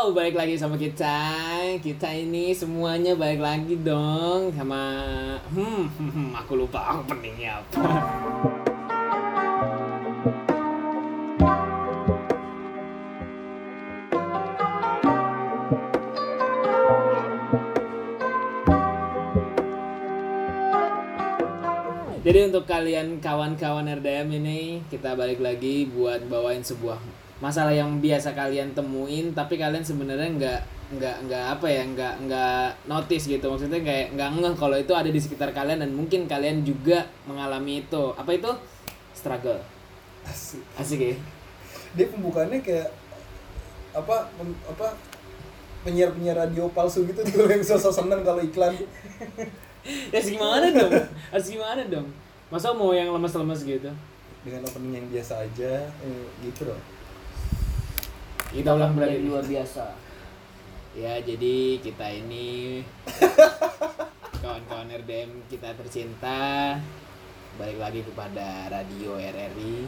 Halo, balik lagi sama kita. Kita ini semuanya balik lagi dong sama hmm, hmm, hmm, aku lupa openingnya apa. Jadi untuk kalian kawan-kawan RDM ini kita balik lagi buat bawain sebuah masalah yang biasa kalian temuin tapi kalian sebenarnya nggak nggak nggak apa ya nggak nggak notice gitu. Maksudnya kayak nggak ngeh kalau itu ada di sekitar kalian dan mungkin kalian juga mengalami itu. Apa itu? Struggle. Asik. asik ya? Dia pembukaannya kayak apa pem- apa penyiar-penyiar radio palsu gitu tuh yang sosok seneng kalau iklan. ya gimana dong? Harus gimana dong? Masa mau yang lemes-lemes gitu? Dengan opening yang biasa aja, eh, gitu loh. Kita ulang berarti luar biasa Ya, jadi kita ini kawan-kawan RDM kita tercinta balik lagi kepada Radio RRI.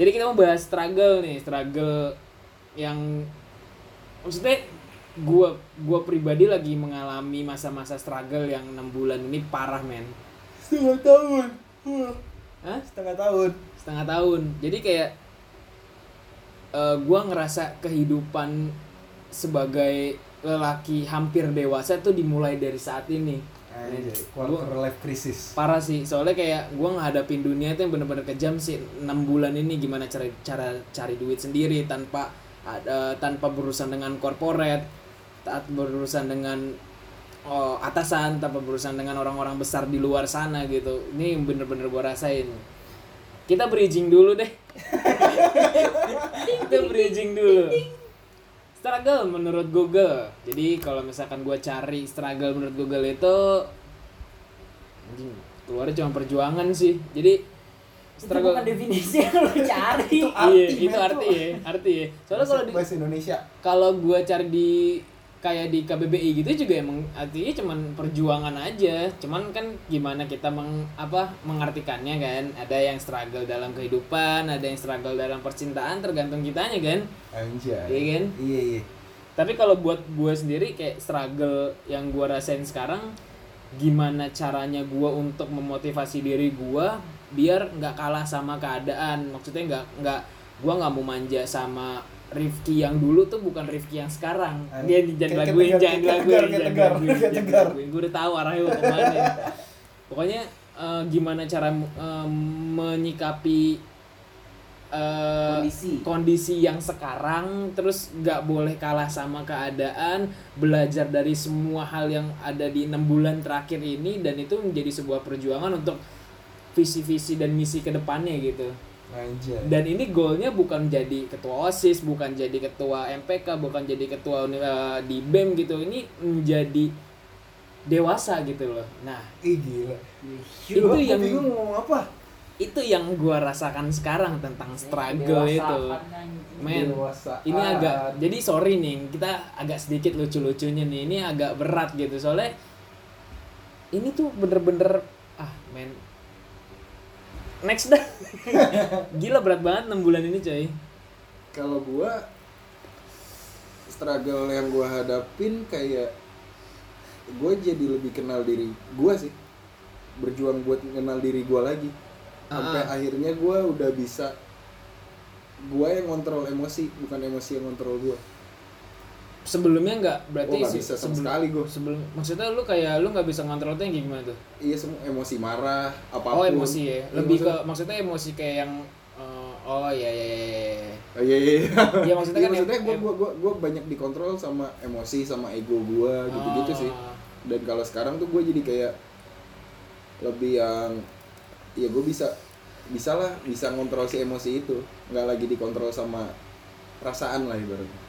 Jadi kita mau bahas struggle nih, struggle yang maksudnya gua gua pribadi lagi mengalami masa-masa struggle yang enam bulan ini parah men. Setengah tahun. Hah? Setengah tahun. Setengah tahun. Jadi kayak eh, gua ngerasa kehidupan sebagai lelaki hampir dewasa tuh dimulai dari saat ini. Anjay, Gua- quarter life crisis. parah sih soalnya kayak gue ngadapin dunia itu yang bener-bener kejam sih. Enam bulan ini gimana cara cara cari duit sendiri tanpa ada tanpa berurusan dengan korporat taat berurusan dengan oh, atasan tanpa berurusan dengan orang-orang besar di luar sana gitu. Ini yang bener-bener gue rasain. Kita bridging dulu deh kita bridging dulu. struggle menurut Google. Jadi kalau misalkan gue cari struggle menurut Google itu anjing keluarnya cuma perjuangan sih. Jadi itu bukan definisi yang lu cari. Itu iya arti, itu men, arti ya arti ya. Soalnya kalau di bahasa Indonesia. kalau gue cari di kayak di KBBI gitu juga emang artinya cuman perjuangan aja cuman kan gimana kita meng apa mengartikannya kan ada yang struggle dalam kehidupan ada yang struggle dalam percintaan tergantung kitanya kan Anjay. Iya kan? Iya, iya. tapi kalau buat gue sendiri kayak struggle yang gue rasain sekarang gimana caranya gue untuk memotivasi diri gue biar nggak kalah sama keadaan maksudnya nggak nggak gue nggak mau manja sama Rifki yang dulu tuh bukan Rifki yang sekarang. An- dia jangan laguin jangan laguin jangan tegar, laguin gue udah tahu arahnya mau ke mana pokoknya eh, gimana cara eh, menyikapi eh, Kondisi. kondisi yang sekarang terus nggak boleh kalah sama keadaan belajar dari semua hal yang ada di enam bulan terakhir ini dan itu menjadi sebuah perjuangan untuk visi-visi dan misi ke depannya gitu Anjay. dan ini goalnya bukan jadi ketua osis bukan jadi ketua MPK bukan jadi ketua eh, di bem gitu ini menjadi dewasa gitu loh nah Ih gila. Itu yang- bingung ngomong apa. itu yang gua rasakan sekarang tentang struggle itu men ini agak jadi sorry nih kita agak sedikit lucu-lucunya nih ini agak berat gitu soalnya ini tuh bener-bener ah men next dah. Gila berat banget 6 bulan ini coy. Kalau gua struggle yang gua hadapin kayak gue jadi lebih kenal diri gua sih. Berjuang buat kenal diri gua lagi. Sampai Ah. akhirnya gua udah bisa gua yang kontrol emosi bukan emosi yang kontrol gua sebelumnya nggak berarti Oh, bisa sama sebelum- sekali gua. sebelum maksudnya lu kayak lu nggak bisa ngontrol tuh yang gimana tuh? Iya semua emosi marah apa pun. Oh emosi ya. Iya, lebih ke maksud- maksudnya emosi kayak yang eh, oh iya iya iya, iya Oh, iya iya iya. Iya, maksudnya Iya, kan maksudnya em- gua, gua, gua banyak dikontrol sama emosi sama ego gua gitu-gitu sih. Ah. dan kalau sekarang tuh gue jadi kayak lebih yang ya gue bisa bisa lah bisa ngontrol si emosi itu. Nggak lagi dikontrol sama perasaan lah ibaratnya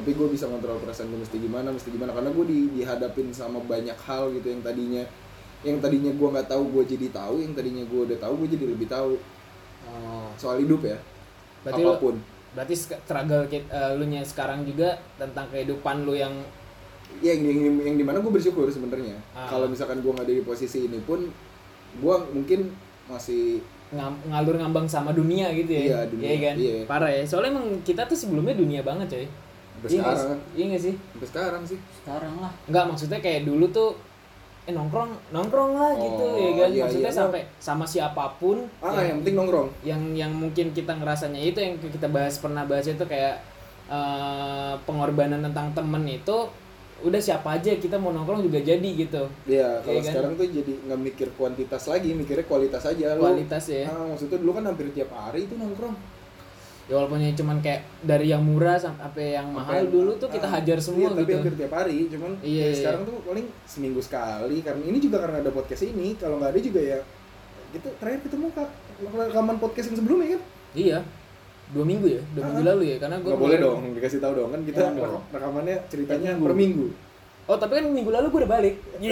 tapi gue bisa ngontrol perasaan gue mesti gimana mesti gimana. Karena gue di, dihadapin sama banyak hal gitu yang tadinya yang tadinya gue nggak tahu gue jadi tahu yang tadinya gue udah tahu gue jadi lebih tahu. Oh. Soal hidup ya. Berarti lu, apa pun. berarti sk- struggle eh, lu nya sekarang juga tentang kehidupan lu yang ya yang yang, yang di mana gue bersyukur sebenarnya. Ah. kalau misalkan gue nggak ada di posisi ini pun gue mungkin masih ngam- ngalur ngambang sama dunia gitu ya? Iya, dunia, kan? Iya. parah ya. Soalnya emang kita tuh sebelumnya dunia banget coy sampai Iya sekarang sih? Iya sih? sampai sekarang sih sekarang lah Enggak maksudnya kayak dulu tuh eh nongkrong nongkrong lah gitu Oh, ya kan iya, maksudnya iya. sampai sama siapa pun ah yang, yang penting nongkrong yang yang mungkin kita ngerasanya itu yang kita bahas pernah bahas itu kayak eh, pengorbanan tentang temen itu udah siapa aja kita mau nongkrong juga jadi gitu Iya, kalau Iya kan? sekarang tuh jadi nggak mikir kuantitas lagi, mikirnya kualitas aja. Lu- kualitas ya Ah, maksudnya dulu kan hampir tiap hari itu nongkrong. Ya walaupun ya cuman kayak dari yang murah sampai yang mahal Sampai- dulu tuh kita ah, hajar semua iya, tapi gitu hampir tiap hari. Cuman Iya, kayak iya. sekarang tuh paling seminggu sekali. Karena ini juga karena ada podcast ini. Kalau nggak ada juga ya, kita terakhir ketemu kak rekaman podcast yang sebelumnya kan. iya dua minggu ya dua Ah, minggu lalu ya karena gue Nggak boleh dong, dikasih tahu dong kan kita Jangan dong. rek- rekamannya ceritanya Tiap per minggu. oh tapi kan minggu lalu gue udah balik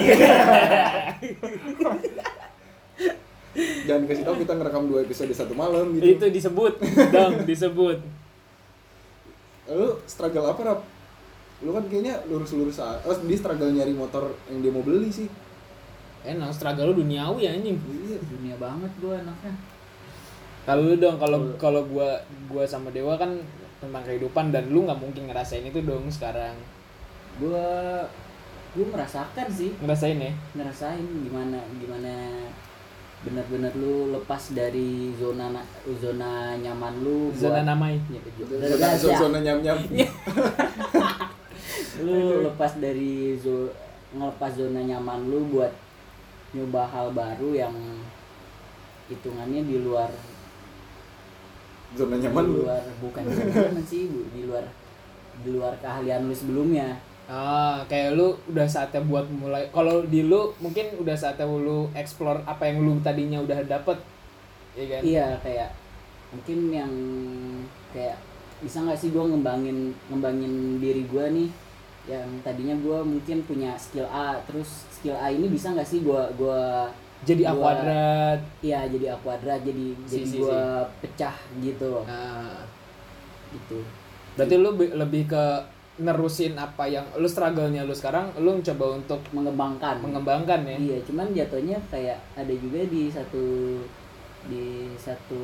Jangan dikasih tahu kita ngerekam dua episode satu malam gitu. itu disebut dong disebut Lu struggle apa rap? Lu kan kayaknya lurus-lurus aja. Oh, dia struggle nyari motor yang dia mau beli sih. enak struggle lu duniawi anjing Iya. dunia banget gue anaknya kalau lu dong kalau kalau gua gua sama dewa kan tentang kehidupan dan lu nggak mungkin ngerasain itu dong sekarang gue gue merasakan sih ngerasain ya ngerasain gimana gimana benar-benar lu lepas dari zona na- zona nyaman lu zona buat- namai Zona, zona- zona, zona nyam-nyam. lu lepas dari zo ngelepas zona nyaman lu buat nyoba hal baru yang hitungannya di luar Zona di nyaman lu. luar bukan zona nyaman sih Bu. di luar di luar keahlian lu sebelumnya ah kayak lu udah saatnya buat mulai. Kalau di lu mungkin udah saatnya lu explore apa yang lu tadinya udah dapet. Ya kan? Iya kayak mungkin yang kayak bisa nggak sih gue ngembangin ngembangin diri gue nih? Yang tadinya gue mungkin punya skill A terus skill A ini bisa nggak sih gue gua jadi A kuadrat. Iya jadi A kuadrat jadi Si, jadi si, gua pecah gitu. Loh nah gitu. Berarti lu lebih ke nerusin apa yang lu struggle-nya lu sekarang lu mencoba untuk mengembangkan. mengembangkan ya? Iya cuman jatuhnya kayak ada juga di satu di satu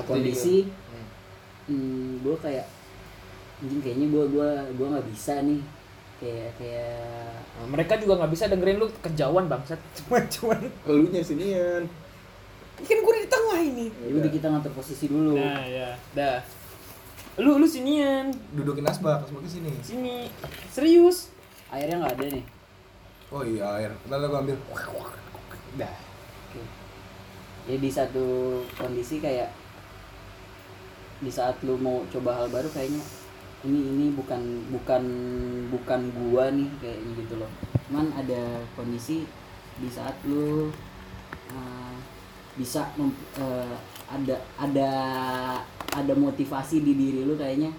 Apa kondisi Hmm. hmm, gue kayak anjing kayaknya gue gua gua nggak bisa nih. Kayak kayak Nah, mereka juga nggak bisa dengerin lu kejauhan bangsat. Cuma cuman. Elunya sinian. kan gue di tengah ini. Ya udah kita ngatur posisi dulu. Nah ya dah lu lu sinian Dudukin asbak, asbak ke sini. sini serius airnya nggak ada nih Oh iya air. Ntar gua ambil. dah Oke. ya di satu kondisi kayak di saat lu mau coba hal baru kayaknya ini ini bukan bukan bukan gua nih kayaknya gitu loh cuman ada kondisi di saat lu uh, bisa mem- uh, ada ada ada motivasi di diri lu kayaknya.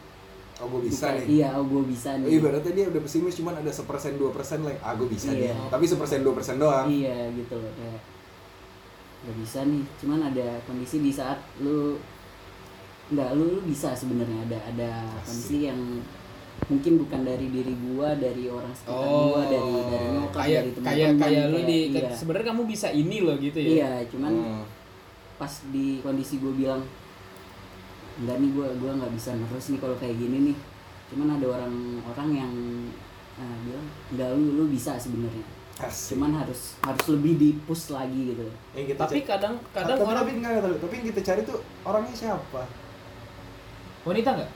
Oh gua bisa Bukan- nih. iya oh gue bisa Oh, nih. ibaratnya dia udah pesimis cuman ada sepersen dua persen like ah gue bisa Iya. nih. Tapi sepersen dua persen doang. Iya gitu loh kayak nggak bisa nih. Cuman ada kondisi di saat lu nggak lu, lu bisa sebenarnya. Ada ada kondisi yang mungkin bukan dari diri gua dari orang sekitar gua dari dari nyokap Oh, kayak dari teman-teman kayak kayak lu di iya, sebenarnya kamu bisa ini loh gitu ya? Iya cuman Hmm. Pas di kondisi gue bilang enggak nih gua gua nggak bisa terus nih kalau kayak gini nih. Cuman ada orang-orang yang ah, bilang enggak lu lu bisa sebenarnya. Asik. cuman harus harus lebih di push lagi gitu Yang kita tapi cari- kadang kadang tapi, orang tapi enggak, tapi, tapi yang kita cari tuh orangnya siapa? Wanita nggak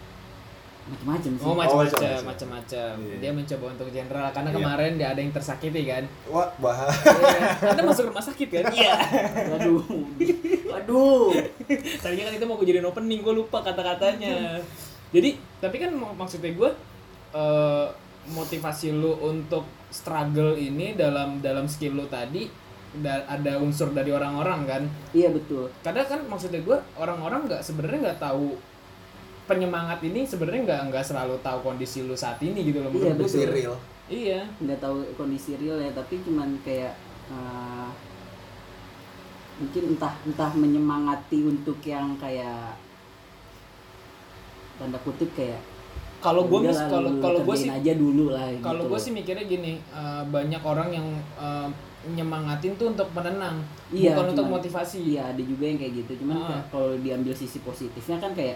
macam-macam sih. Oh macam-macam. macam-macam macam-macam Iya. dia mencoba untuk general karena Iya. kemarin dia ada yang tersakiti kan? Wah bahas Iya. anda masuk rumah sakit kan? Iya. Waduh. Waduh. Tadinya kan itu mau gue jadiin opening gue lupa kata-katanya. Jadi tapi kan mak- maksudnya gue eh, motivasi lu untuk struggle ini dalam dalam skill lu tadi da- ada unsur dari orang-orang kan? Iya betul. Kadang kan maksudnya gue orang-orang nggak sebenarnya nggak tahu penyemangat ini sebenarnya nggak nggak selalu tahu kondisi lu saat ini gitu loh Iya, gue betul. sih. real iya nggak tahu kondisi real ya tapi cuman kayak eh, mungkin entah entah menyemangati untuk yang kayak tanda kutip kayak kalau gue "Ya mis kalau kalau gue sih aja dulu lah kalau gitu gue loh. sih mikirnya gini eh, banyak orang yang eh, nyemangatin tuh untuk menenang Iya, bukan untuk cuman- motivasi iya ada juga yang kayak gitu cuman kayak kalau diambil sisi positifnya kan kayak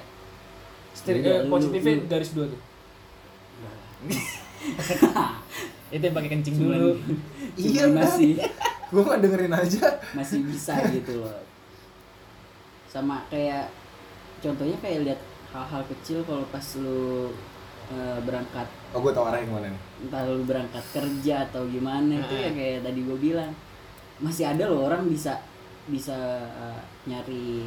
Stir- Udah, eh, lu- positifnya lu- garis dua tuh. Itu yang pakai kencing dulu. Iya, masih gue mah dengerin aja. Masih bisa gitu loh. Sama kayak contohnya kayak lihat hal-hal kecil kalau pas lu eh, berangkat. Oh gue tau arah yang mana nih. Entah lu berangkat kerja atau gimana itu ya kayak tadi gue bilang. Masih ada loh orang bisa bisa eh, nyari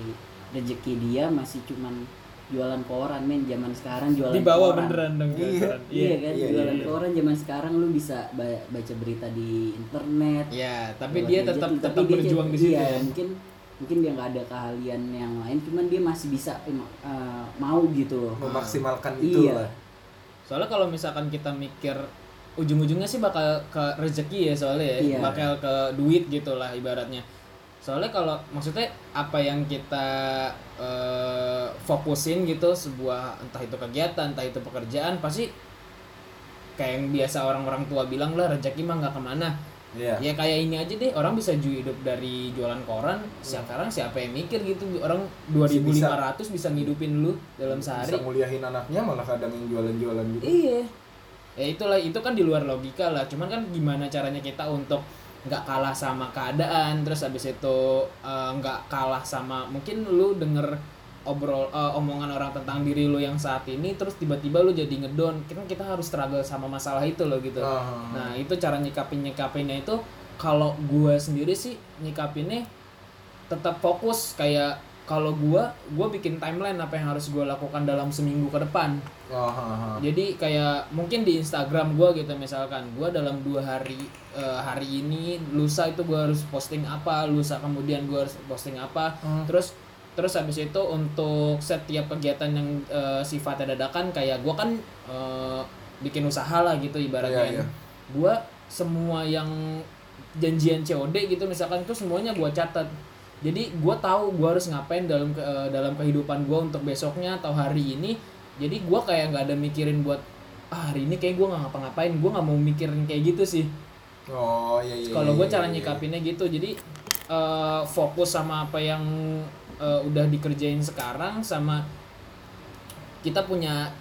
rezeki dia masih cuman jualan koran men zaman sekarang jualan di bawah koran. beneran dong Iya. beneran. Iya, kan iya, jualan iya. koran zaman sekarang lu bisa ba- baca berita di internet. ya tapi dia tetap tapi tetap dia berjuang di iya, situ ya mungkin mungkin dia nggak ada keahlian yang lain cuman dia masih bisa eh, mau gitu loh. memaksimalkan itu Iya. lah soalnya kalau misalkan kita mikir ujung-ujungnya sih bakal ke rezeki ya soalnya ya Iya. bakal ke duit gitu lah ibaratnya soalnya kalau maksudnya apa yang kita eh, fokusin gitu sebuah entah itu kegiatan entah itu pekerjaan pasti kayak yang biasa orang-orang tua bilang lah rezeki mah nggak ke mana. Iya. Ya kayak ini aja deh orang bisa ju- hidup dari jualan koran sekarang siapa yang mikir gitu? Orang 2500 bisa. ngidupin lu dalam sehari. bisa nguliahin anaknya malah kadang yang jualan-jualan gitu. Iya. Ya itulah itu kan di luar logika lah. Cuman kan gimana caranya kita untuk nggak kalah sama keadaan, terus habis itu eh, nggak kalah sama mungkin lu denger obrol eh, omongan orang tentang diri lu yang saat ini, terus tiba-tiba lu jadi ngedon. Kan kita harus struggle sama masalah itu loh gitu. Ah. Nah itu cara nyikapin nyikapinnya itu kalau gua sendiri sih nyikapinnya tetap fokus kayak kalau gua gua bikin timeline apa yang harus gua lakukan dalam seminggu ke depan Ah, ah, ah. jadi kayak mungkin di Instagram gue gitu misalkan gue dalam dua hari eh, hari ini lusa itu gue harus posting apa lusa kemudian gue harus posting apa Hmm. terus terus habis itu untuk setiap kegiatan yang eh, sifatnya dadakan kayak gue kan eh, bikin usaha lah gitu ibaratnya Iya, iya. gue semua yang janjian COD gitu misalkan itu semuanya gue catat jadi gue tahu gue harus ngapain dalam ke- eh, dalam kehidupan gue untuk besoknya atau hari ini. Jadi gue kayak nggak ada mikirin buat ah hari ini kayak gue nggak ngapa-ngapain. Gue nggak mau mikirin kayak gitu sih. Oh iya iya kalau iya, gue iya, cara iya. nyikapinnya gitu. Jadi eh, fokus sama apa yang eh, udah dikerjain sekarang sama kita punya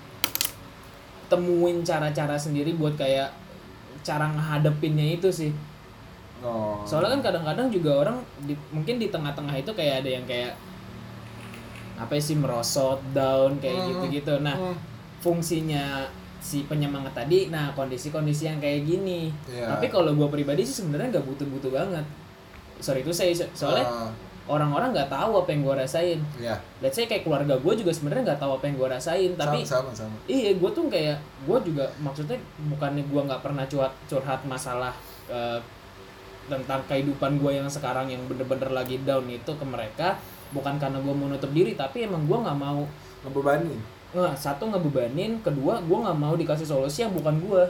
temuin cara-cara sendiri buat kayak cara ngehadepinnya itu sih oh soalnya kan kadang-kadang juga orang di- mungkin di tengah-tengah itu kayak ada yang kayak apa sih merosot down kayak Hmm. gitu-gitu nah Hmm. fungsinya si penyemangat tadi nah kondisi-kondisi yang kayak gini Iya. tapi kalau gue pribadi sih sebenarnya nggak butuh-butuh banget sorry itu saya soalnya Ah, orang-orang nggak tahu apa yang gue rasain iya let's say kayak keluarga gue juga sebenarnya nggak tahu apa yang gue rasain tapi sama sama, sama. Iya, gue tuh kayak gue juga maksudnya bukannya gue nggak pernah curhat curhat masalah eh, tentang kehidupan gue yang sekarang yang bener-bener lagi down itu ke mereka bukan karena gue mau nutup diri tapi emang gue nggak mau. Ngebebani nggak satu ngebebanin kedua gue nggak mau dikasih solusi yang bukan gue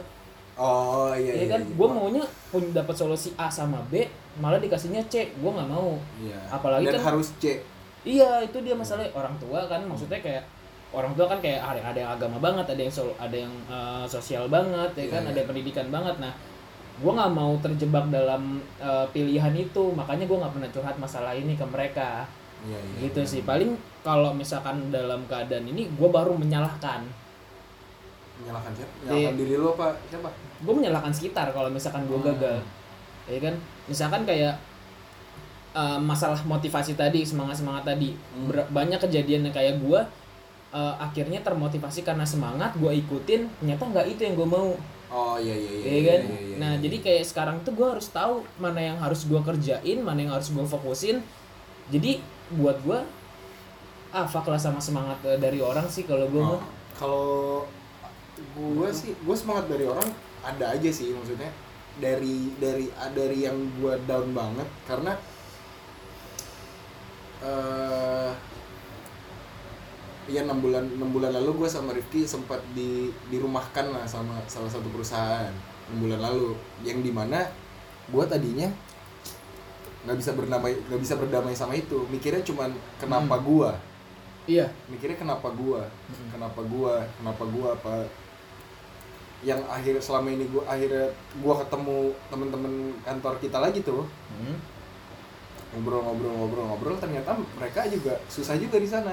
oh iya ya iya kan? iya. gue maunya punya dapat solusi A sama B malah dikasihnya C gue nggak mau. Iya. apalagi dan kan- harus C. Iya itu dia masalahnya. Orang tua kan maksudnya kayak orang tua kan kayak ada ada yang agama banget ada yang sol- ada yang eh, sosial banget ya Iya, kan? iya. ada yang pendidikan banget. Nah gue nggak mau terjebak dalam eh, pilihan itu. Makanya gue nggak pernah curhat masalah ini ke mereka. Iya iya gitu iya. sih. Paling kalau misalkan dalam keadaan ini gue baru menyalahkan. Menyalahkan siapa? Menyalahkan diri lo apa siapa? Gue menyalahkan sekitar kalau misalkan gue Hmm. gagal. Ya kan? Misalkan kayak uh, masalah motivasi tadi semangat semangat tadi. Hmm. Ber- banyak kejadian yang kayak gue uh, akhirnya termotivasi karena semangat gue ikutin ternyata nggak itu yang gue mau oh iya iya iya ya kan? iya, iya, nah iya. jadi kayak sekarang tuh gue harus tahu mana yang harus gue kerjain mana yang harus gue fokusin. Jadi buat gue ah fuck lah sama semangat uh, dari orang sih kalau gue Oh, kalau gue sih gue semangat dari orang ada aja sih maksudnya. Dari dari dari yang gue down banget karena eh ya enam bulan enam bulan lalu gue sama Rifki sempat di dirumahkan lah sama salah satu perusahaan enam bulan lalu. Yang di mana gue tadinya nggak bisa berdamai nggak bisa berdamai sama itu. Mikirnya cuman kenapa gua? Iya. Mikirnya kenapa gua? Kenapa gua? Kenapa gua apa? Yang akhir selama ini gua akhirnya gua ketemu temen-temen kantor kita lagi tuh. Hmm. ngobrol-ngobrol ngobrol-ngobrol ternyata mereka juga susah juga di sana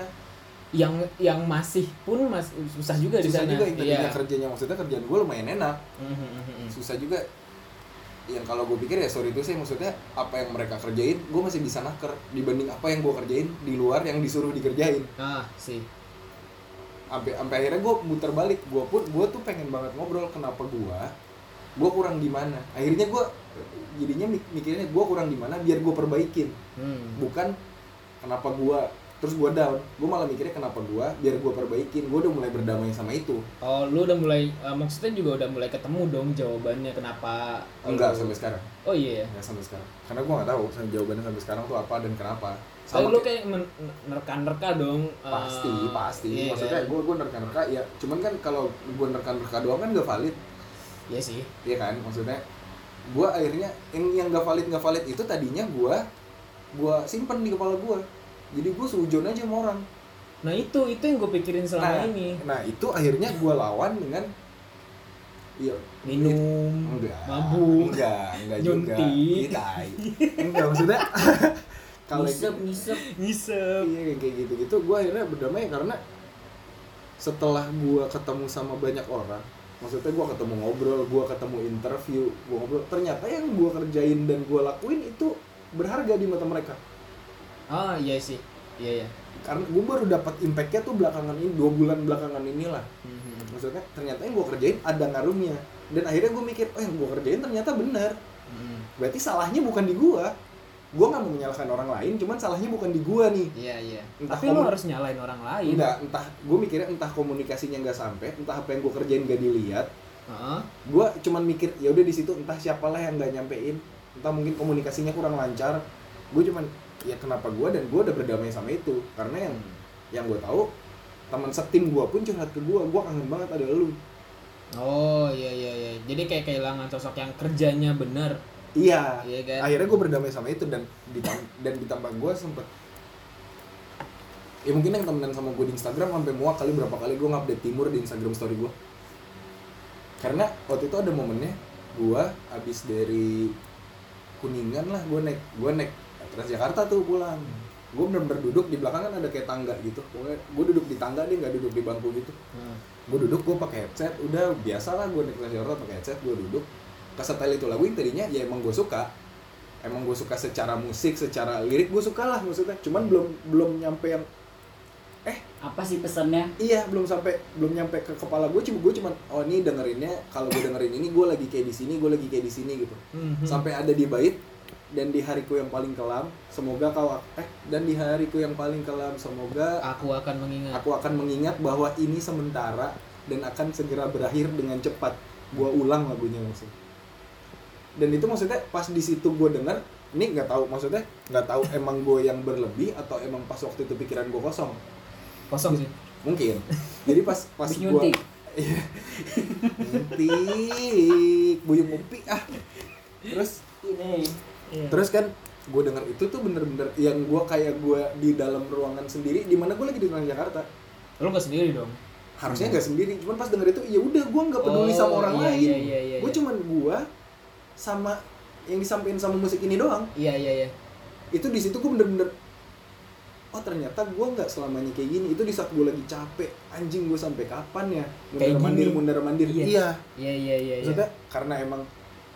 yang yang masih pun mas susah juga di susah sana. juga yang tadinya Iya. kerjanya maksudnya kerjaan gue lumayan enak. Mhm, mhm, mhm. susah juga. Yang kalau gue pikir ya sorry itu sih maksudnya apa yang mereka kerjain gue masih bisa naker dibanding apa yang gue kerjain di luar yang disuruh dikerjain. Ah sih. Sampai sampai akhirnya gue muter balik. Gue pun gue tuh pengen banget ngobrol kenapa gue gue kurang di mana. Akhirnya gue jadinya mik- mikirnya gue kurang di mana biar gue perbaikin. Hmm. bukan kenapa gue terus gue down. Gue malah mikirnya kenapa gue biar gue perbaikin. Gue udah mulai berdamai sama itu. Oh lu udah mulai eh, maksudnya juga udah mulai ketemu dong jawabannya kenapa? Enggak lu- sampai sekarang. Oh iya. Ya enggak sampai sekarang. Karena gue nggak tahu jawabannya sampai sekarang tuh apa dan kenapa. Tapi lu kayak- kayak men- nerka-nerka dong eh, pasti pasti. Iya maksudnya kan? gue gue nerka-nerka ya. Cuman kan kalau gue nerka-nerka doang kan gak valid. Iya sih. Iya kan? Maksudnya gue akhirnya yang yang gak valid gak valid itu tadinya gue gue simpen di kepala gue jadi gue seujon aja sama orang. Nah itu itu yang gue pikirin selama nah, ini. nah itu akhirnya gue lawan dengan iya. Minum enggak. mabuk enggak enggak juga. Nyuntik. Iya, tai. enggak maksudnya kalau ngisep ngisep ngisep iya kayak gitu gitu gue akhirnya berdamai karena setelah gue ketemu sama banyak orang maksudnya gue ketemu ngobrol gue ketemu interview gue ngobrol ternyata yang gue kerjain dan gue lakuin itu berharga di mata mereka ah iya sih. Iya ya karena gue baru dapat impactnya tuh belakangan ini dua bulan belakangan inilah. Mhm. maksudnya ternyata yang gue kerjain ada ngaruhnya dan akhirnya gue mikir oh yang gue kerjain ternyata benar. Mhm. berarti salahnya bukan di gue gue nggak mau menyalahkan orang lain cuman salahnya bukan di gue nih. Iya iya. Entah tapi komun- harus nyalain orang lain. Enggak entah gue mikirnya entah komunikasinya nggak sampai entah apa yang gue kerjain gak dilihat. Heeh. gue cuman mikir ya udah di situ entah siapalah yang nggak nyampein. Entah mungkin komunikasinya kurang lancar. Gue cuman ya kenapa gue dan gue udah berdamai sama itu. Karena yang yang gue tahu teman setim gue pun curhat ke gue gue kangen banget ada lu. Oh iya iya iya. Jadi kayak kehilangan sosok yang kerjanya bener iya. Iya kan? Akhirnya gue berdamai sama itu dan ditam- dan ditambah gue sempet ya mungkin yang temenan sama gue di Instagram sampai muak kali berapa kali gue ngupdate timur di Instagram story gue karena waktu itu ada momennya gue abis dari kuningan lah gue naik gue naik Transjakarta tuh pulang. Gue bener-bener duduk di belakang kan ada kayak tangga gitu. Pokoknya gue duduk di tangga dia nggak duduk di bangku gitu. Heeh. gue duduk gue pakai headset udah biasa lah gue naik Transjakarta pakai headset gue duduk. Kesetel itu lagu yang tadinya ya emang gue suka. Emang gue suka secara musik secara lirik gue suka lah maksudnya. Cuman belum belum nyampe yang apa sih pesannya? Iya belum sampai belum nyampe ke kepala gue cuma gue cuman oh ini dengerinnya kalau gue dengerin ini gue lagi kayak di sini gue lagi kayak di sini gitu. Mhm. sampai ada di bait dan di hariku yang paling kelam semoga kau eh dan di hariku yang paling kelam semoga aku akan mengingat Aku akan mengingat bahwa ini sementara dan akan segera berakhir dengan cepat. Gua ulang lagunya maksudnya. Dan itu maksudnya pas di situ gue denger, ini nggak tahu maksudnya nggak tahu emang gue yang berlebih atau emang pas waktu itu pikiran gue kosong. kosong sih Mungkin. Jadi pas pas gue nyuntik. Iya. Nyuntik, buyung ngopi ah. Terus ini Iya. terus kan gue denger itu tuh bener-bener yang gue kayak gue di dalam ruangan sendiri di mana gue lagi di Jakarta. Lu gak sendiri dong? Harusnya nggak sendiri cuman pas denger itu ya udah gue nggak peduli Oh, sama orang iya, lain. iya, iya, iya, gue iya. cuman gue sama yang disampaikan sama musik ini doang. Iya iya iya. Itu di situ gue bener-bener oh ternyata gue nggak selamanya kayak gini. Itu di saat gue lagi capek anjing gue sampai kapan ya? Mundar mandir mundar mandir Iya. iya. Iya iya iya iya. maksudnya karena emang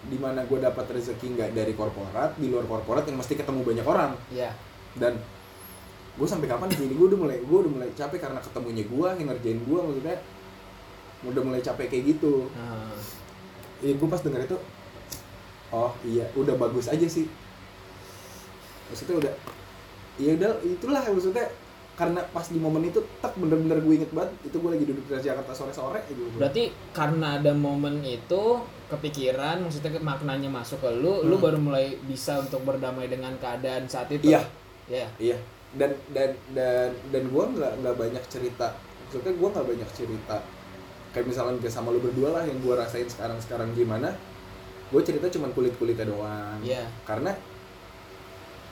di mana gue dapat rezeki nggak dari korporat di luar korporat yang mesti ketemu banyak orang. Iya. Dan gue sampai kapan gini gue udah mulai gue udah mulai capek karena ketemunya gue yang ngerjain gue maksudnya udah mulai capek kayak gitu. Nah, Iya gue pas denger itu Oh iya udah bagus aja sih. Maksudnya udah Ya udah itulah maksudnya Karena pas di momen itu tak bener-bener gue inget banget Itu gue lagi duduk di Jakarta sore-sore gitu. berarti karena ada momen itu kepikiran maksudnya maknanya masuk ke lu lu Hmm. baru mulai bisa untuk berdamai dengan keadaan saat itu Iya Iya. Iya Dan dan dan dan gue nggak nggak banyak cerita Maksudnya gue nggak banyak cerita Kayak misalnya kayak sama lu berdua lah Yang gue rasain sekarang-sekarang gimana Gue cerita cuman kulit-kulitnya doang iya Karena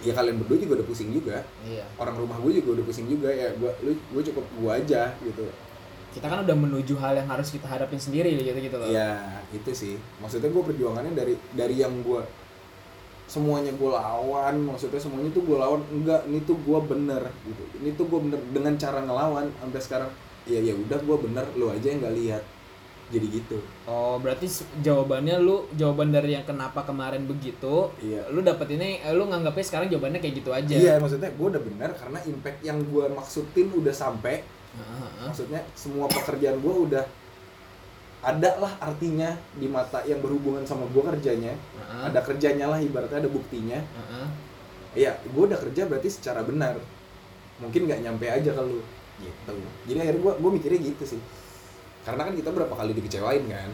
Ya kalian berdua juga udah pusing juga. Iya. Orang rumah gue juga udah pusing juga ya gue lu gue cukup gue aja gitu. Kita kan udah menuju hal yang harus kita hadapin sendiri gitu gitu loh. Ya itu sih. Maksudnya gue perjuangannya dari dari yang gue semuanya gue lawan maksudnya semuanya tuh gue lawan enggak ini tuh gue bener gitu. Ini tuh gue bener dengan cara ngelawan sampai sekarang ya ya udah gue bener lu aja yang nggak lihat jadi gitu Oh, berarti jawabannya lu jawaban dari yang kenapa kemarin begitu. Iya. Lu dapet ini eh, lu nganggapnya sekarang jawabannya kayak gitu aja. iya maksudnya gue udah bener karena impact yang gue maksudin udah sampai heeh. maksudnya semua pekerjaan gue udah ada lah artinya di mata yang berhubungan sama gue kerjanya Heeh. ada kerjanya lah ibaratnya ada buktinya Heeh. Iya, gue udah kerja berarti secara benar. Mungkin nggak nyampe aja ke lu. Gitu. Jadi akhirnya gue gue mikirnya gitu sih. Karena kan kita berapa kali dikecewain kan.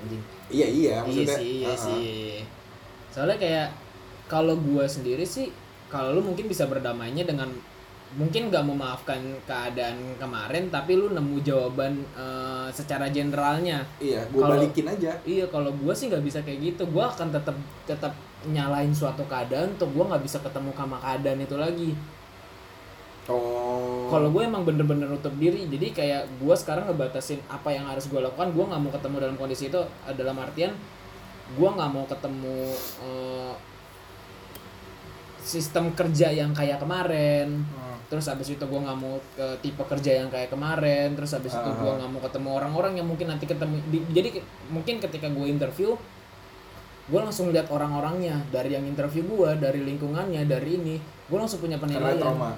Anjing. Iya iya, Iya maksudnya. sih, iya uh-uh. sih. Soalnya kayak kalau gua sendiri sih, kalau lu mungkin bisa berdamainya dengan mungkin gak memaafkan keadaan kemarin, tapi lu nemu jawaban eh, secara generalnya. Iya, gue balikin aja. Iya, kalau gua sih nggak bisa kayak gitu. Gua akan tetap tetap nyalain suatu keadaan, untuk gua nggak bisa ketemu sama keadaan itu lagi. Oh. Kalau gue emang bener-bener nutup diri, jadi kayak gue sekarang ngebatasin apa yang harus gue lakukan. Gue nggak mau ketemu dalam kondisi itu dalam artian gue nggak mau ketemu eh, sistem kerja yang kayak kemarin. Hmm. Terus habis itu gue nggak mau ke tipe kerja yang kayak kemarin. Terus habis itu gue Ah. nggak mau ketemu orang-orang yang mungkin nanti ketemu. di- jadi mungkin ketika gue interview, gue langsung lihat orang-orangnya dari yang interview gue, dari lingkungannya, dari ini. Gue langsung punya Karena penilaian trauma.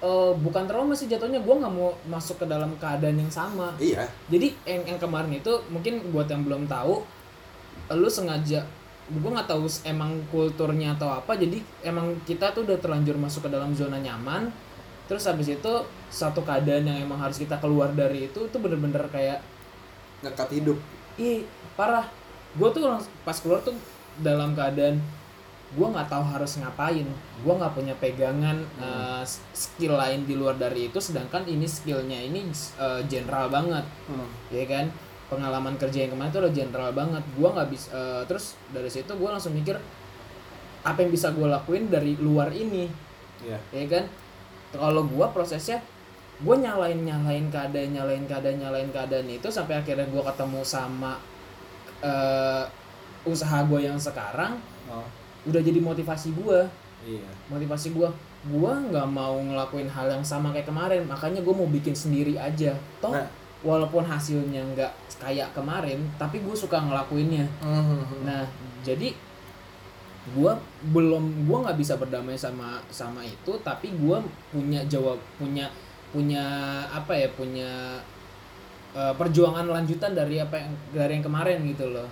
Eh, bukan trauma sih jatuhnya gue nggak mau masuk ke dalam keadaan yang sama Iya. jadi yang, yang kemarin itu mungkin buat yang belum tahu lu sengaja gue nggak tahu emang kulturnya atau apa jadi emang kita tuh udah terlanjur masuk ke dalam zona nyaman terus habis itu satu keadaan yang emang harus kita keluar dari itu itu bener-bener kayak Ngekat hidup. ih parah gue tuh pas keluar tuh dalam keadaan gue nggak tahu harus ngapain. Gue nggak punya pegangan eh, s- skill lain di luar dari itu sedangkan ini skillnya ini eh, general banget. Hmm. ya kan? Pengalaman kerja yang kemarin tuh udah general banget. Gue nggak bisa eh, terus dari situ gue langsung mikir apa yang bisa gue lakuin dari luar ini? Iya. ya kan? Kalau gua prosesnya gue nyalain nyalain keadaan nyalain keadaan nyalain keadaan itu sampai akhirnya gua ketemu sama eh, usaha gue yang sekarang. Oh. Udah jadi motivasi gua Iya. motivasi gua gua nggak mau ngelakuin hal yang sama kayak kemarin makanya gue mau bikin sendiri aja toh Nah. walaupun hasilnya nggak kayak kemarin tapi gue suka ngelakuinnya Hmm. Nah, jadi gua belum gua nggak bisa berdamai sama sama itu, tapi gua punya jawab punya punya apa ya punya eh, perjuangan lanjutan dari apa yang dari yang kemarin gitu loh.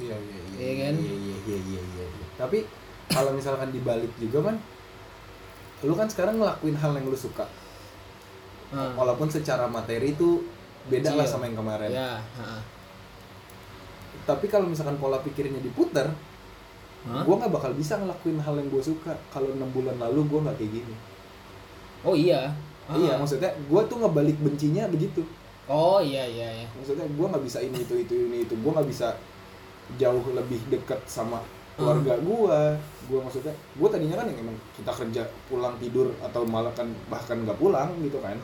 Iya iya iya. Iya kan? Iya iya iya iya iya. Tapi kalau misalkan dibalik juga kan lu kan sekarang ngelakuin hal yang lu suka. Hmm. Walaupun secara materi itu beda lah sama yang kemarin. Ya, ha. Tapi kalau misalkan pola pikirnya diputer, Hah? gue nggak bakal bisa ngelakuin hal yang gue suka. Kalau enam bulan lalu gue nggak kayak gini. Oh iya. Ah. Iya, maksudnya gue tuh ngebalik bencinya begitu. Oh iya iya iya. Maksudnya gue nggak bisa ini itu itu ini itu. Gue nggak bisa jauh lebih dekat sama keluarga gue. Gue maksudnya, gue tadinya kan yang emang kita kerja pulang tidur atau malah kan bahkan nggak pulang gitu kan.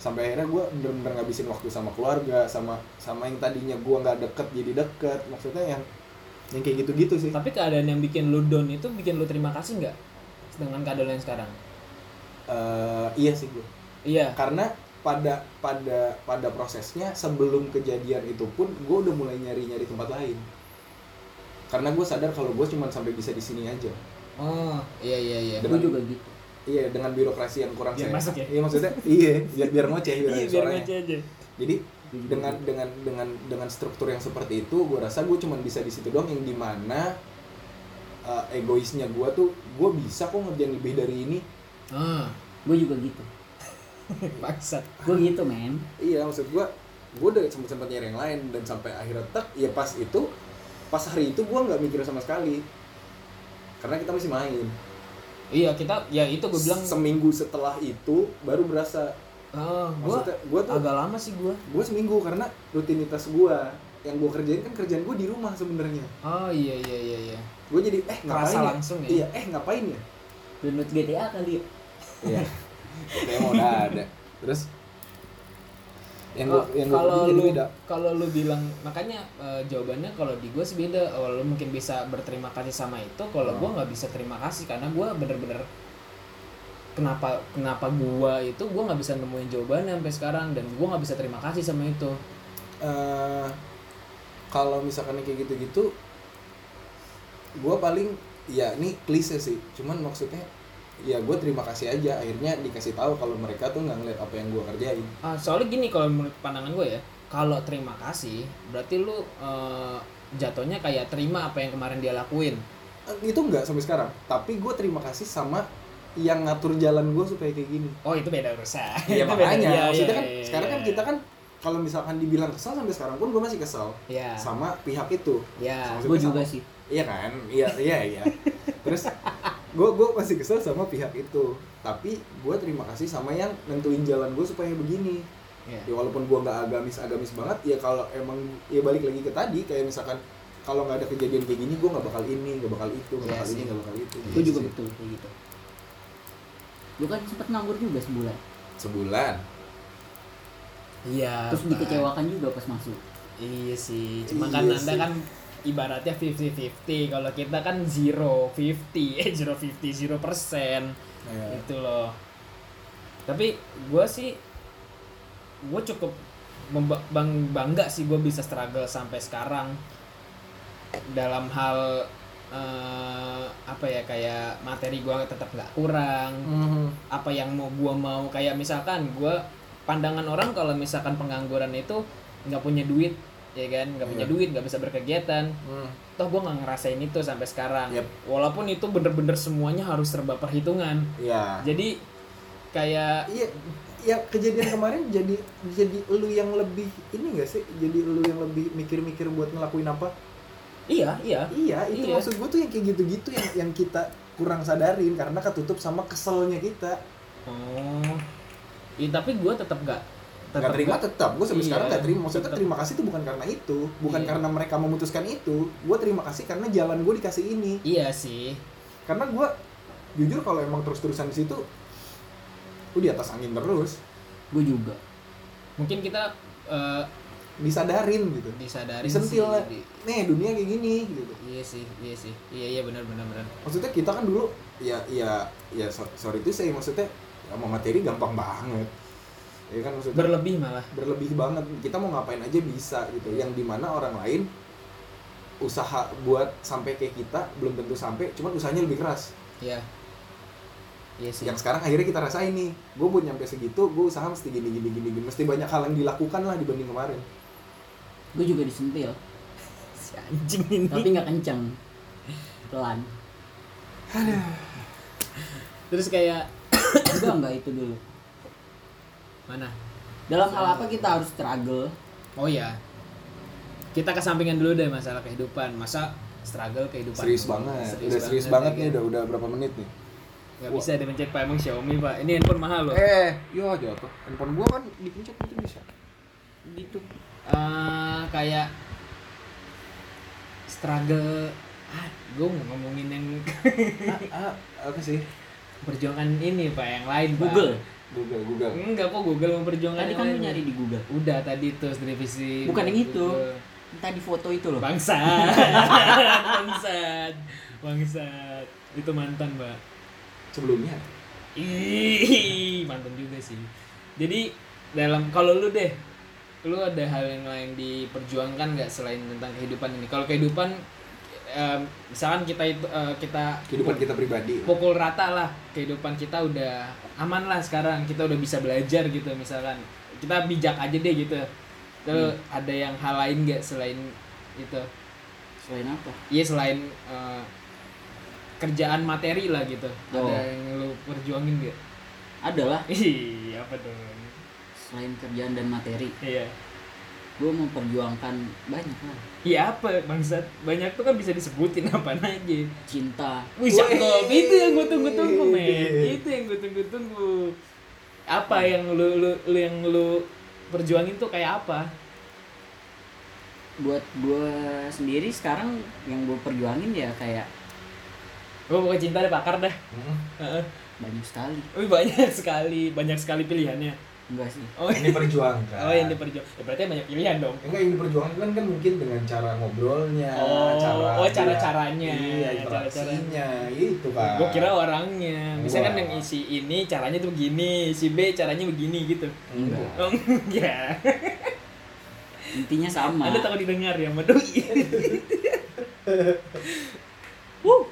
Sampai akhirnya gue bener-bener ngabisin waktu sama keluarga, sama sama yang tadinya gue nggak deket jadi deket. Maksudnya yang yang kayak gitu-gitu sih. Tapi keadaan yang bikin lu down itu bikin lu terima kasih nggak dengan keadaan yang sekarang? Eh, iya sih gue. Iya. karena pada pada pada prosesnya sebelum kejadian itu pun gue udah mulai nyari nyari tempat lain karena gue sadar kalau gue cuma sampai bisa di sini aja Oh iya iya iya. gue juga gitu iya dengan birokrasi yang kurang Biar sehat. masuk ya? iya maksudnya iya biar biar ngoceh biar, Iya biar ngoceh aja. jadi dengan gitu. dengan dengan dengan struktur yang seperti itu gue rasa gue cuma bisa di situ doang yang di mana uh, egoisnya gue tuh gue bisa kok ngerjain lebih dari ini Ah, gue juga gitu bangsat. gue gitu men Iya maksud gua gua udah sempet sempet nyari yang lain dan sampai akhirnya tek ya pas itu pas hari itu gua nggak mikir sama sekali. Karena kita masih main. Iya kita ya itu gue bilang. Seminggu setelah itu baru berasa. Oh, gua maksudnya gua tuh agak lama sih gua. gua seminggu karena rutinitas gua yang gua kerjain kan kerjaan gua di rumah sebenarnya. Oh iya iya iya iya. gua jadi eh ngapain Kerasa ya? langsung ya? iya eh ngapain ya? Download GTA kali ya? Iya. Kayak mau udah ada. Terus yang gua Oh, yang kalau lu beda. kalau lu bilang makanya eh, jawabannya kalau di gue sih beda. Kalau lu mungkin bisa berterima kasih sama itu kalau Hmm. gua nggak bisa terima kasih karena gua bener-bener kenapa kenapa gua itu gua nggak bisa nemuin jawabannya sampai sekarang dan gua nggak bisa terima kasih sama itu. Eh, kalau misalkan kayak gitu-gitu gue paling ya ini klise sih. Cuman maksudnya ya gue terima kasih aja. Akhirnya dikasih tahu kalau mereka tuh nggak ngeliat apa yang gue kerjain. Ah, soalnya gini kalau menurut pandangan gue ya kalau terima kasih berarti lu eh, jatuhnya kayak terima apa yang kemarin dia lakuin. Eh, itu nggak sampai sekarang. Tapi gue terima kasih sama yang ngatur jalan gue supaya kayak gini. Oh itu beda urusan. Ya beda. makanya. Iya, maksudnya iya, kan iya, sekarang iya. kan kita kan kalau misalkan dibilang kesal sampai sekarang pun gue masih kesal ya sama pihak itu. Ya Maksudnya gue sama- juga sih. Iya kan? Iya, iya, iya. Terus gue gue masih kesel sama pihak itu. Tapi gue terima kasih sama yang nentuin jalan gue supaya begini. ya. Ya walaupun gue nggak agamis agamis banget, ya kalau emang ya balik lagi ke tadi kayak misalkan kalau nggak ada kejadian kayak gini, gue nggak bakal ini, nggak bakal itu, nggak Iya bakal ini, nggak bakal itu. gue Gitu juga sih. betul kayak gitu gue kan sempet nganggur juga sebulan Sebulan. Iya. terus dikecewakan juga pas masuk Iya sih. Cuma Iya kan anda sih. kan ibaratnya 50-50. Kalau kita kan zero 50, eh zero 50, zero persen. Ya. Gitu loh. Tapi gue sih gue cukup bang bangga sih gue bisa struggle sampai sekarang dalam hal eh, apa ya kayak materi gue tetap nggak kurang Mhm. apa yang mau gua mau kayak misalkan gua pandangan orang kalau misalkan pengangguran itu nggak punya duit ya kan nggak punya Iya. duit nggak bisa berkegiatan Hmm. toh gua nggak ngerasain itu sampai sekarang Yep. walaupun itu bener-bener semuanya harus serba perhitungan Ya. jadi kayak Iya, ya kejadian kemarin jadi jadi lu yang lebih ini gak sih? Jadi lu yang lebih mikir-mikir buat ngelakuin apa? iya iya Iya, itu Iya. maksud gue tuh yang kayak gitu-gitu yang yang kita kurang sadarin karena ketutup sama keselnya kita. oh iya tapi gua tetap nggak Nggak terima tetap, gue sampai Iya, sekarang nggak terima. Maksudnya tetep. terima kasih itu bukan karena itu, bukan Iya. karena mereka memutuskan itu. Gue terima kasih karena jalan gue dikasih ini. iya sih Karena gue jujur kalau emang terus-terusan di situ, gue di atas angin terus, gue juga mungkin kita eh, disadarin gitu. disadari Disentil lah. di- Nih dunia kayak gini gitu. iya sih iya sih iya iya benar benar benar maksudnya kita kan dulu ya ya ya so- sorry itu saya maksudnya sama materi gampang banget ya kan maksudnya? Berlebih malah. Berlebih banget. Kita mau ngapain aja bisa gitu. Yang di mana orang lain usaha buat sampai kayak kita belum tentu sampai cuman usahanya lebih keras. Iya. Iya sih. yang sekarang akhirnya kita rasain nih. Gue buat nyampe segitu gue usaha mesti gini gini gini gini. Mesti banyak hal yang dilakukan lah dibanding kemarin. Gue juga disentil si anjing ini. tapi nggak kenceng. Pelan. Terus kayak juga nggak itu dulu mana? dalam hal apa kita harus struggle Oh iya. Kita kesampingan dulu deh masalah kehidupan. Masa struggle kehidupan. serius banget udah serius banget nih ya udah udah berapa menit nih Gak bisa dipencet Pak emang Xiaomi Pak. Ini handphone mahal loh. eh yo jatuh handphone gua kan dipencet itu bisa Gitu. Eh, kayak struggle ah, gue mau ngomongin yang ah, apa sih perjuangan ini Pak, yang lain Pak. Google Google Enggak kok Google memperjuangkan tadi kan lain. nyari di Google Udah tadi tuh revisi. Bukan yang itu. Google. tadi foto itu loh Bangsat. Bangsat. Bangsat. Itu mantan, Mbak. sebelumnya Ih, mantan juga sih. Jadi dalam kalau lu deh, lu ada hal yang lain diperjuangkan nggak selain tentang kehidupan ini? Kalau kehidupan, em, misalkan kita itu eh, kita kehidupan kita pribadi. pukul rata lah kehidupan kita udah aman lah sekarang kita udah bisa belajar gitu misalkan. Kita bijak aja deh gitu. Terus ada yang hal lain nggak selain itu? Selain apa? Iya selain eh, kerjaan materi lah gitu. Oh. ada yang lu perjuangin gak adalah ih apa dong? Selain kerjaan dan materi. Iya gue memperjuangkan banyak lah iya apa bangsat banyak tuh kan bisa disebutin apa aja cinta Wih, cakep. Itu yang gue tunggu-tunggu, men. Itu yang gue tunggu-tunggu. Apa yang lu, lu, lu yang lu perjuangin tuh kayak apa? buat gue sendiri sekarang yang gue perjuangin ya kayak Gue pokoknya cinta deh bakar dah. Hmm. Heeh. banyak sekali Wih, banyak sekali, banyak sekali pilihannya. Enggak sih Oh, Ini perjuangkan. oh ini perjuang. Ya, berarti banyak pilihan dong. Enggak ini perjuangan kan mungkin dengan cara ngobrolnya, Oh, cara oh, cara-caranya. iya interaksinya, itu kan. Gue kira orangnya. Misalkan Wah. yang isi ini caranya tuh begini, si B caranya begini gitu. enggak. Oh, ya. intinya sama Anda takut didengar ya, sama doi. Wuh.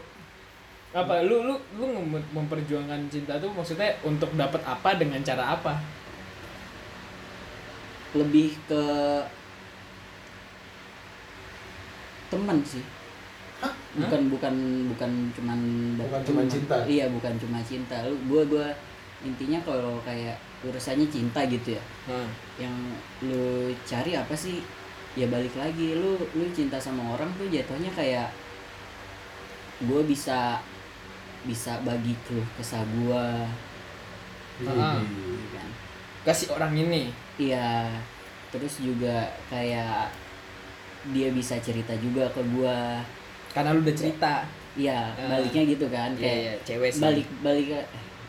Apa lu lu lu mem- memperjuangkan cinta tuh maksudnya untuk dapat apa dengan cara apa? Lebih ke teman sih Hah? bukan bukan bukan cuman Bukan teman. cinta? iya bukan cuma cinta lu gua gua intinya kalau kayak urusannya cinta gitu ya Nah, yang lu cari apa sih ya balik lagi lu lu cinta sama orang tuh jatuhnya kayak gue bisa bisa bagi keluh kesah gue Ah. kan kasih orang ini. iya terus juga kayak dia bisa cerita juga ke gue Karena lu udah cerita. iya Ah. baliknya gitu kan Iya, kayak iya, cewek sih. balik balik eh,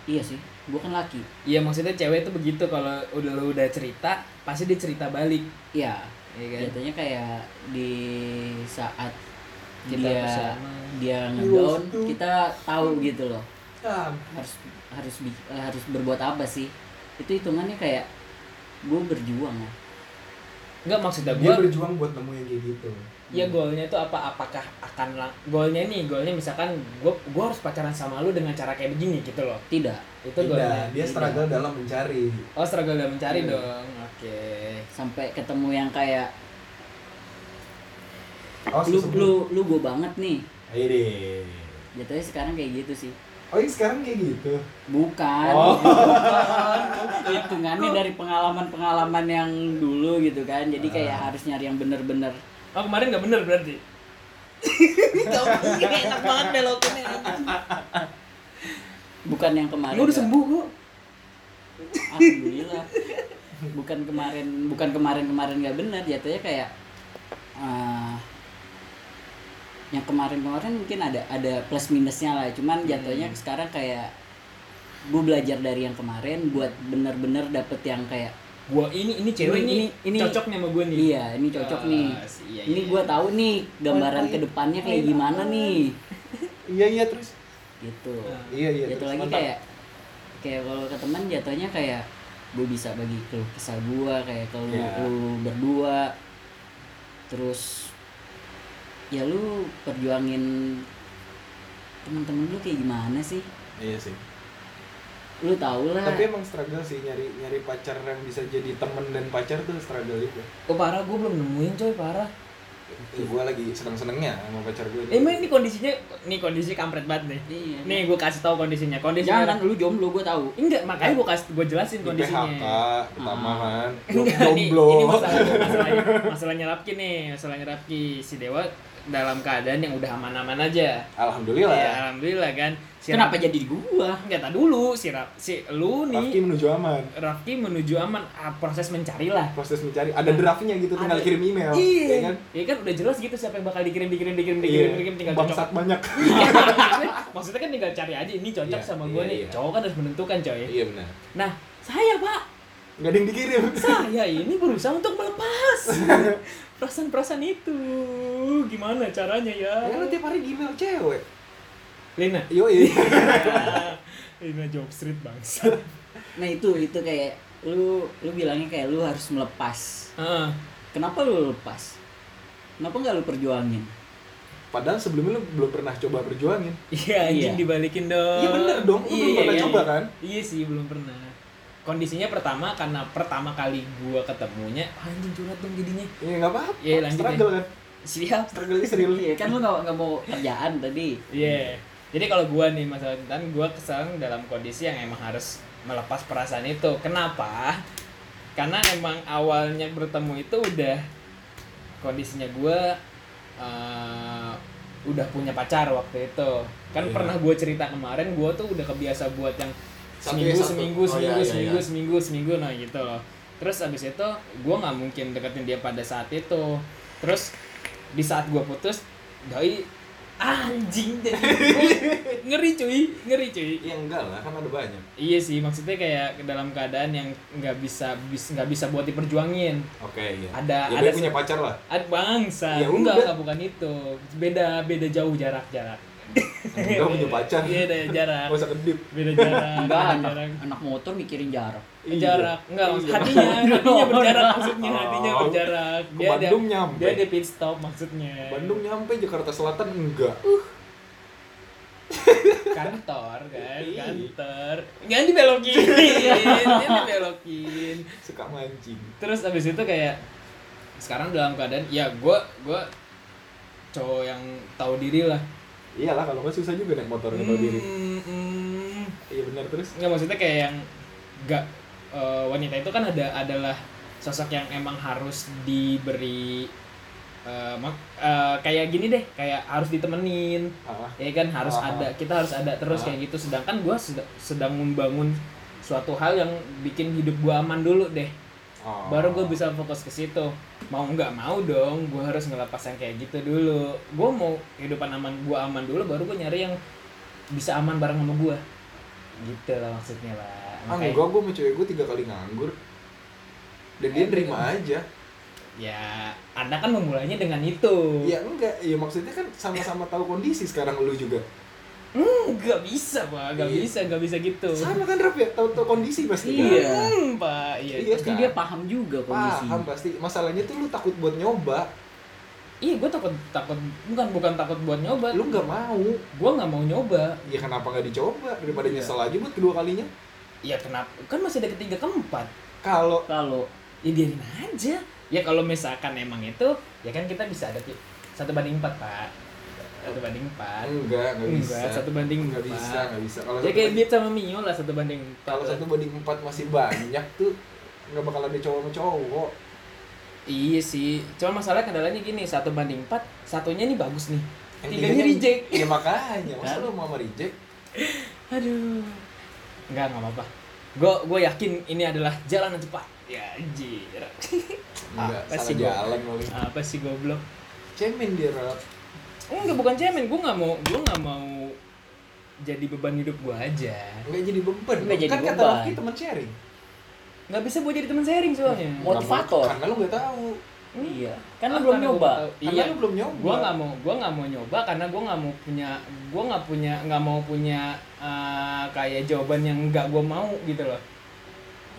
iya sih gue kan laki Iya, maksudnya cewek tuh begitu kalau udah lu udah cerita, pasti dia cerita balik. iya Iya kan? jatuhnya kayak di saat Kita dia bersama. dia He ngedown kita tahu gitu loh Ah, harus harus eh, harus berbuat apa sih itu hitungannya kayak gue berjuang ya. Enggak maksudnya dia gua berjuang buat nemuin kayak gitu. ya goalnya itu apa? Apakah akan lang- goalnya nih goalnya misalkan gua gua harus pacaran sama lu dengan cara kayak begini gitu loh. Tidak. Itu Tidak, goalnya dia struggle dalam mencari. oh struggle dalam mencari Iya. dong. Oke. Sampai ketemu yang kayak Oh, lu sebelum- lu lu gue banget nih. Ayo deh. jatuhnya sekarang kayak gitu sih Oh, ini sekarang kayak gitu. bukan. Oh. bukan. hitungannya dari pengalaman-pengalaman yang dulu gitu kan. Jadi kayak Ah. harus nyari yang bener-bener. Oh kemarin nggak bener berarti? Enak banget belokinnya bukan yang kemarin lu udah nggak- sembuh kok alhamdulillah. Bukan kemarin bukan kemarin kemarin nggak benar jatuhnya kayak eh, yang kemarin kemarin mungkin ada ada plus minusnya lah cuman jatuhnya sekarang kayak gue belajar dari yang kemarin buat bener-bener dapet yang kayak gua ini ini cewek Ini- ini- ini- cocok nih sama gua nih iya ini cocok Ah, nih iya, ini iya. gue tahu nih gambaran Main- ke depannya kayak gimana apa? nih Iya, iya terus. gitu Ah. Iya, iya. jatuh terus. lagi Mantap. kayak kayak kalau ke teman jatuhnya kayak gue bisa bagi keluh kesah gue kayak kalau Ya. lu berdua terus ya lu perjuangin temen-temen lu kayak gimana sih Iya sih. lu tau lah Tapi emang struggle sih nyari nyari pacar yang bisa jadi temen dan pacar tuh struggle juga. oh parah gua belum nemuin coy parah Eh, gue lagi seneng-senengnya sama pacar gue. emang ini kondisinya ini kondisi kampret banget nih iya nih gua kasih tahu kondisinya kondisinya jangan lu jomblo gue tahu enggak makanya gua kasih gua jelasin di kondisinya PHK pertama Ah. kan. Jomblo. ini masalah masalahnya, masalahnya Rapki nih, masalahnya Rapki si Dewa dalam keadaan yang udah aman-aman aja. Alhamdulillah. Ya, alhamdulillah kan. Si kenapa Rap- jadi di gua Enggak tak dulu si Rap, si lu Rafki nih menuju aman. Rafki menuju aman ah, proses mencari lah. Proses mencari ada draftnya gitu tinggal Ada. kirim email. Iya ya kan? Iya kan udah jelas gitu siapa yang bakal dikirim dikirim dikirim Iya. dikirim dikirim tinggal cocok. Bangsat banyak. Iya, maksudnya, kan tinggal cari aja ini cocok Iya, sama iya, gue nih. iya. Cowok kan harus menentukan coy. iya benar. Nah, saya Pak, Gak ada yang dikirim. saya ini berusaha untuk melepas perasaan-perasaan itu. Gimana caranya ya? Ya lu tiap hari di email cewek. Lina. Yo iya. Lina job street bangsa. nah itu itu kayak lu lu bilangnya kayak lu harus melepas Heeh. kenapa lu lepas kenapa nggak lu perjuangin Padahal sebelumnya lu belum pernah coba perjuangin. Iya, anjing Iya. dibalikin dong. Iya bener dong, lu belum pernah coba kan? Iya sih, belum pernah. Kondisinya pertama karena pertama kali gua ketemunya, "Ah, anjing curhat dong jadinya. Iya nggak apa-apa. Iya, lanjut Struggle kan. Siap. Struggle real. iya kan lu nggak nggak mau kerjaan tadi Iya. Jadi kalau gua nih masalah cintaan gua kesal dalam kondisi yang emang harus melepas perasaan itu. Kenapa? Karena emang awalnya bertemu itu udah kondisinya gua eh, udah punya pacar waktu itu. Kan Iya. pernah gua cerita kemarin gua tuh udah kebiasa buat yang seminggu satu. seminggu Oh, seminggu iya, iya, seminggu iya. seminggu seminggu nah gitu loh. Terus abis itu gua nggak mungkin deketin dia pada saat itu. Terus di saat gua putus doi anjing jadi ngeri cuy ngeri cuy Ya enggak lah, kan ada banyak. iya sih maksudnya kayak dalam keadaan yang nggak bisa bis nggak bisa buat diperjuangin Oke, iya. Ada- ya, ada punya pacar lah. ada bangsa Ya enggak enggak bukan itu beda beda jauh jarak jarak Enggak punya pacar. iya ada jarak Gak usah kedip. beda jarak enggak beda anak, jarak anak motor mikirin jarak Iya. jarak enggak Iya. hatinya hatinya berjarak maksudnya hatinya Oh. berjarak Ke Bandung nyampe. dia di pit stop maksudnya Bandung nyampe Jakarta Selatan enggak. kantor kan Iya. kantor jangan dibelokin jangan dibelokin Suka mancing. terus abis itu kayak sekarang dalam keadaan ya gue gue cowok yang tahu diri lah Iyalah kalau nggak susah juga naik motor tahu diri. Hmm, hmm. Iya benar terus. nggak maksudnya kayak yang nggak eh, wanita itu kan ada adalah sosok yang emang harus diberi mak- eh, kayak gini deh kayak harus ditemenin Ah, ya kan harus Ah. ada kita harus ada terus Ah. kayak gitu sedangkan gue sedang membangun suatu hal yang bikin hidup gue aman dulu deh oh. baru gue bisa fokus ke situ mau nggak mau dong gue harus ngelepas yang kayak gitu dulu gue mau kehidupan aman gue aman dulu baru gue nyari yang bisa aman bareng sama gue gitu lah maksudnya lah Ah, enggak, gue sama cewek gue tiga kali nganggur. Dan dia Eh, nerima aja. ya anda kan memulainya dengan itu Ya enggak, ya maksudnya kan sama-sama tahu kondisi sekarang lu juga. Nggak bisa pak nggak Iya. bisa nggak bisa gitu Sama kan Rap ya, tahu-tahu kondisi pasti. kan? Iya. Hmm, pak iya Iya. pasti dia paham juga kondisi Paham pasti. Masalahnya tuh lu takut buat nyoba. iya gue takut takut bukan bukan takut buat nyoba Lu nggak mau. gue nggak mau nyoba Ya kenapa nggak dicoba daripada Iya. nyesel aja buat kedua kalinya? ya kenapa kan masih ada ketiga keempat Kalau kalau ya biarin aja ya kalau misalkan emang itu ya kan kita bisa ada satu banding empat pak satu banding empat enggak, enggak bisa. Enggak, satu banding Nggak empat. bisa, nggak bisa. Kalau ya kayak Beat sama Mio lah satu banding empat kalau satu banding empat masih banyak tuh nggak bakal ada cowok sama cowok. iya sih cuma masalah kendalanya gini satu banding empat satunya nih bagus nih Yang tiganya reject Ya makanya, masa Kan? lu mau sama reject? aduh nggak nggak apa-apa gue gue yakin ini adalah jalan yang cepat ya anjir Enggak, Apa sih jalan apa sih goblok Cemen dia, Rap. Enggak bukan cemen gue nggak mau gue nggak mau jadi beban hidup gue aja Enggak jadi beban. Nggak jadi kan kata beban. Raffi teman sharing. nggak bisa buat jadi teman sharing soalnya Motivator. Karena lu nggak tahu. iya kan Ah, lu belum karena gua nyoba. Karena iya lu belum nyoba. gua nggak mau gua nggak mau nyoba karena gua nggak mau punya gua nggak punya nggak mau punya eh, kayak jawaban yang nggak gua mau gitu loh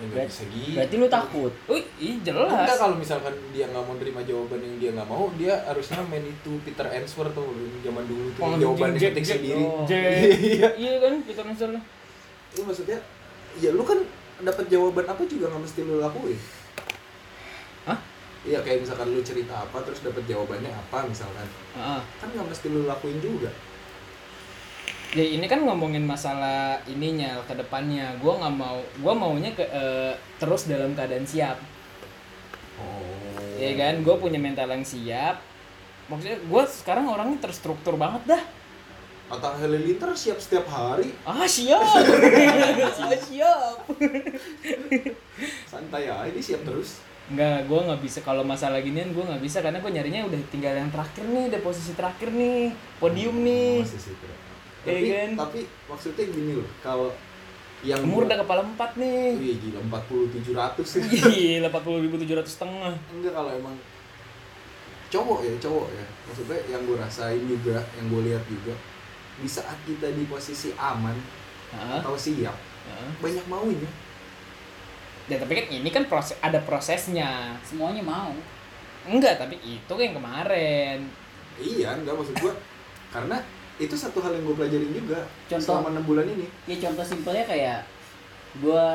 nggak Berarti- bisa gitu. berarti lu takut Wih, ih Enggak jelas kalau misalkan dia nggak mau terima jawaban yang dia nggak mau, dia harusnya main itu Peter Answer tuh zaman dulu tuh Oh, jawaban yang ketik sendiri. Iya. iya kan kita answer lah Itu maksudnya ya lu kan dapat jawaban apa juga nggak mesti lu lakuin. Hah? Iya kayak misalkan lu cerita apa terus dapat jawabannya apa misalkan. Heeh. Kan nggak mesti lu lakuin juga. Ya ini kan ngomongin masalah ininya ke depannya. Gua nggak mau gua maunya ke eh, terus dalam keadaan siap. Oh. ya kan? Gue punya mental yang siap. Maksudnya gue sekarang orangnya terstruktur banget dah. Atta Halilintar siap setiap hari, ah siap. Ah siap. Santai aja dia siap terus. Enggak, gue nggak bisa. Kalau masalah ginian gue nggak bisa. Karena gue nyarinya udah tinggal yang terakhir nih, udah posisi terakhir nih, podium nih. Masih sih, Iya Tapi, kan? tapi maksudnya gini loh, kalau yang Umur udah kepala empat nih. Wih gila 40 700 sih. Gila, empat puluh ribu tujuh ratus setengah. Enggak kalau emang cowok ya, cowok ya. Maksudnya yang gue rasain juga, yang gue lihat juga di saat kita di posisi aman Hah? atau siap, banyak maunya. Ya tapi kan ini kan proses ada prosesnya. semuanya mau Enggak, tapi itu yang kemarin. Iya, enggak maksud gue karena itu satu hal yang gue pelajarin juga Contoh. selama enam bulan ini. ya contoh simpelnya kayak gua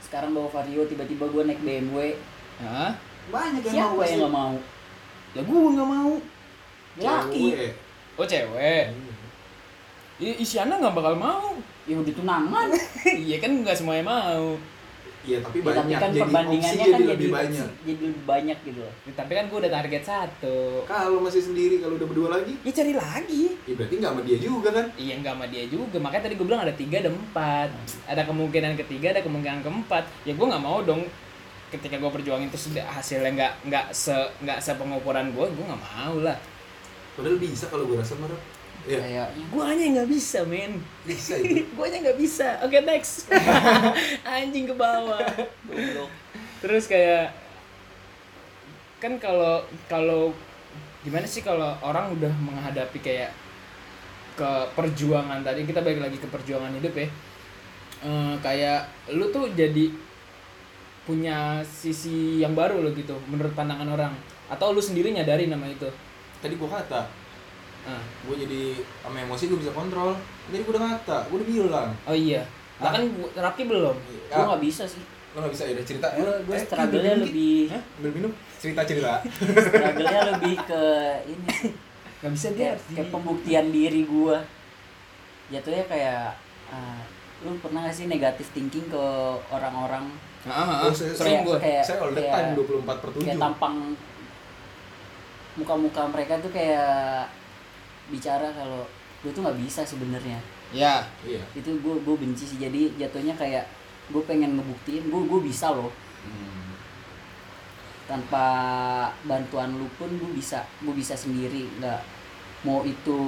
sekarang bawa vario tiba-tiba gua naik BMW Hah? Banyak yang siapa mau yang nggak mau Ya gue nggak mau. laki Cewek. Oh cewek. Hmm. I Isyana nggak bakal mau. ya udah tunangan iya kan nggak semuanya mau. Iya, tapi ya, tapi banyak kan jadi perbandingannya opsi kan jadi jadi lebih banyak. jadi lebih banyak gitu loh Ya, tapi kan gue udah target satu. Kalau masih sendiri, kalau udah berdua lagi, Ya cari lagi. ya berarti nggak sama dia juga kan? Iya nggak sama dia juga. Makanya tadi gue bilang ada tiga, ada empat. Ada kemungkinan ketiga, ada kemungkinan keempat. Ya gue nggak mau dong. Ketika gue perjuangin terus hasilnya nggak nggak se nggak sepengukuran gue, gue nggak mau lah. padahal bisa kalau gue rasa marah ya kayak Guanya nggak bisa, men. bisa itu Guanya nggak bisa. Oke, next. Anjing ke bawah. Terus kayak kan kalau kalau gimana sih kalau orang udah menghadapi kayak ke perjuangan tadi kita balik lagi ke perjuangan hidup ya Eh, kayak lu tuh jadi punya sisi yang baru lo gitu menurut pandangan orang atau lu sendiri nyadari nama itu tadi gue kata Ah. gue jadi sama emosi gue bisa kontrol. Tadi gue udah kata gue udah bilang. Oh iya. Lah kan Rafki belum? Gue nggak bisa sih. Lo gak bisa ya udah cerita. Gue gue Eh, struggle-nya lebih. Hah? ambil minum? Cerita cerita. Struggle-nya lebih ke ini. Nggak bisa dia kayak, kayak pembuktian diri gue jatuhnya kayak ah, lu pernah gak sih negatif thinking ke orang-orang? Ah, ah, ah. Oh, saya- sering kayak saya all the kayak- time 24 per 7 kayak tampang muka-muka mereka tuh kayak bicara kalau gue tuh nggak bisa sebenarnya. Ya iya. Itu gue gue benci sih. Jadi jatuhnya kayak gue pengen ngebuktiin gue gue bisa loh. Hmm. tanpa bantuan lu pun gue bisa gue bisa sendiri. Nggak mau itu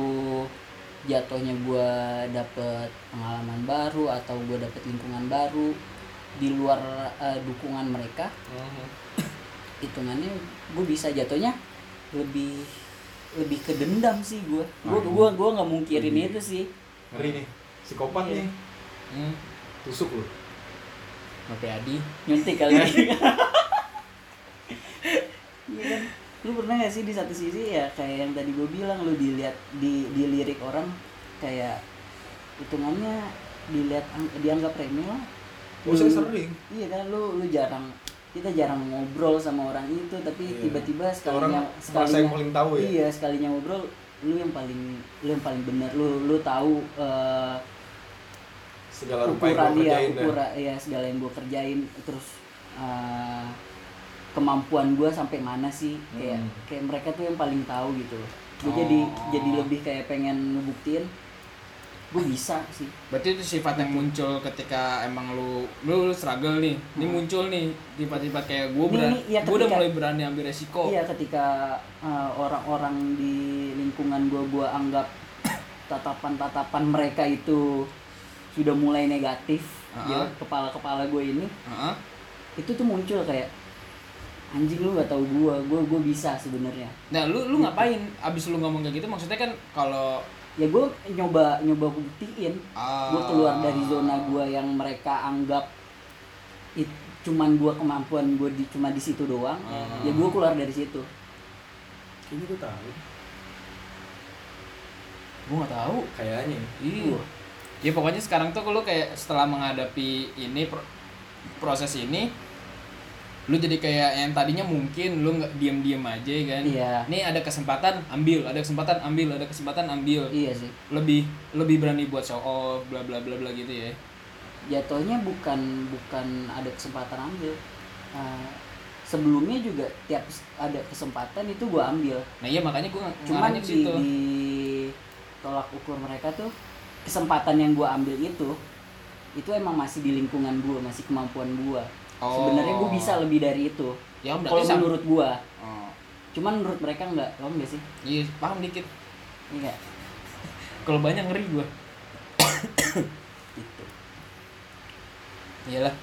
jatuhnya gue dapet pengalaman baru atau gue dapet lingkungan baru di luar eh, dukungan mereka. Mhm. hitungannya gue bisa. Jatuhnya lebih lebih ke dendam sih gue gue Hmm. gue gue nggak mungkirin Hmm. itu sih ngeri nih psikopat Iya. nih hmm. tusuk lu Oke Adi nyuntik kali ini Iya kan lu pernah gak sih di satu sisi ya kayak yang tadi gue bilang lu dilihat di dilirik orang kayak hitungannya dilihat ang- dianggap remeh lah Lu- sering iya kan lu lu jarang kita jarang ngobrol sama orang itu tapi Iya. tiba-tiba sekalinya orang sekalinya yang paling tahu ya iya sekalinya ngobrol lu yang paling lu yang paling benar lu lu tahu eh, segala ukuran dia kerjain ukuran ya segala yang gue kerjain terus eh, kemampuan gue sampai mana sih kayak Hmm. kayak mereka tuh yang paling tahu gitu loh gue Oh. jadi jadi lebih kayak pengen ngebuktiin gue bisa sih Berarti itu sifat yang muncul ketika emang lu lu, lu struggle nih. Ini Hmm. muncul nih sifat-sifat kayak gue Ini- berani, ini ya gue udah mulai berani ambil resiko. iya ketika eh, orang-orang di lingkungan gue gue anggap tatapan-tatapan mereka itu sudah mulai negatif Ah. ya kepala-kepala gue ini Heeh. itu tuh muncul kayak anjing lu gak tahu gua gua gua bisa sebenarnya Nah, lu lu ngapain abis lu ngomong kayak gitu? Maksudnya kan kalau ya gua nyoba nyoba buktiin ah, gua keluar dari zona gua yang mereka anggap it, cuman gua kemampuan gua di cuma di situ doang Ah. ya gua keluar dari situ Kayaknya gue tahu. gue nggak tahu. kayaknya Iya. Ya pokoknya sekarang tuh lu kayak setelah menghadapi ini pro- proses ini lu jadi kayak yang tadinya mungkin lu nggak diem-diem aja kan. Iya. Nih ada kesempatan ambil, ada kesempatan ambil, ada kesempatan ambil. iya sih Lebih lebih berani buat show off bla bla bla bla gitu ya. jatuhnya bukan bukan ada kesempatan ambil Ah, sebelumnya juga tiap ada kesempatan itu gua ambil Nah iya makanya gue cuman di, situ. di tolak ukur mereka tuh kesempatan yang gua ambil itu itu emang masih di lingkungan gua masih kemampuan gua Oh. sebenarnya gua bisa lebih dari itu Ya kalau menurut gua Oh. cuman menurut mereka enggak lo enggak sih Iya, paham dikit. iya Kalau banyak ngeri gue. gitu Iyalah.